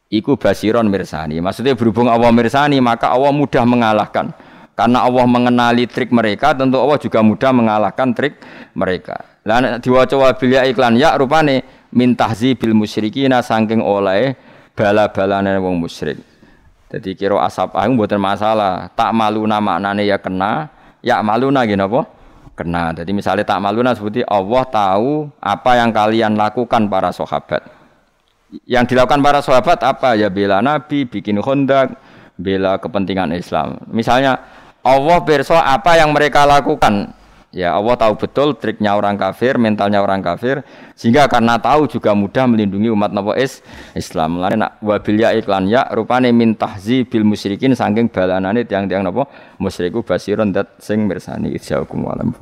iku basiron mirsani. Maksudnya berhubung Allah mirsani maka Allah mudah mengalahkan. Karena Allah mengenali trik mereka, tentu Allah juga mudah mengalahkan trik mereka. Lah diwaca wabil ya iklan ya rupane min tahzibil musyrikina saking oleh bala-balane wong musyrik. Jadi kira asap agung buatan masalah. Tak malu nama maknane ya kena, ya maluna gini apa? Kena. Jadi misalnya tak maluna seperti Allah tahu apa yang kalian lakukan para sahabat. Yang dilakukan para sahabat apa? Ya bela Nabi, bikin kondak, bela kepentingan Islam. Misalnya Allah berso apa yang mereka lakukan. Ya Allah tahu betul triknya orang kafir, mentalnya orang kafir, sehingga karena tahu juga mudah melindungi umat Nabi is Islam. Lain nak wabilya iklan ya rupane min tahzi bil musyrikin saking balanane tiang-tiang napa musyriku basiron dat sing mirsani isyaukum walam.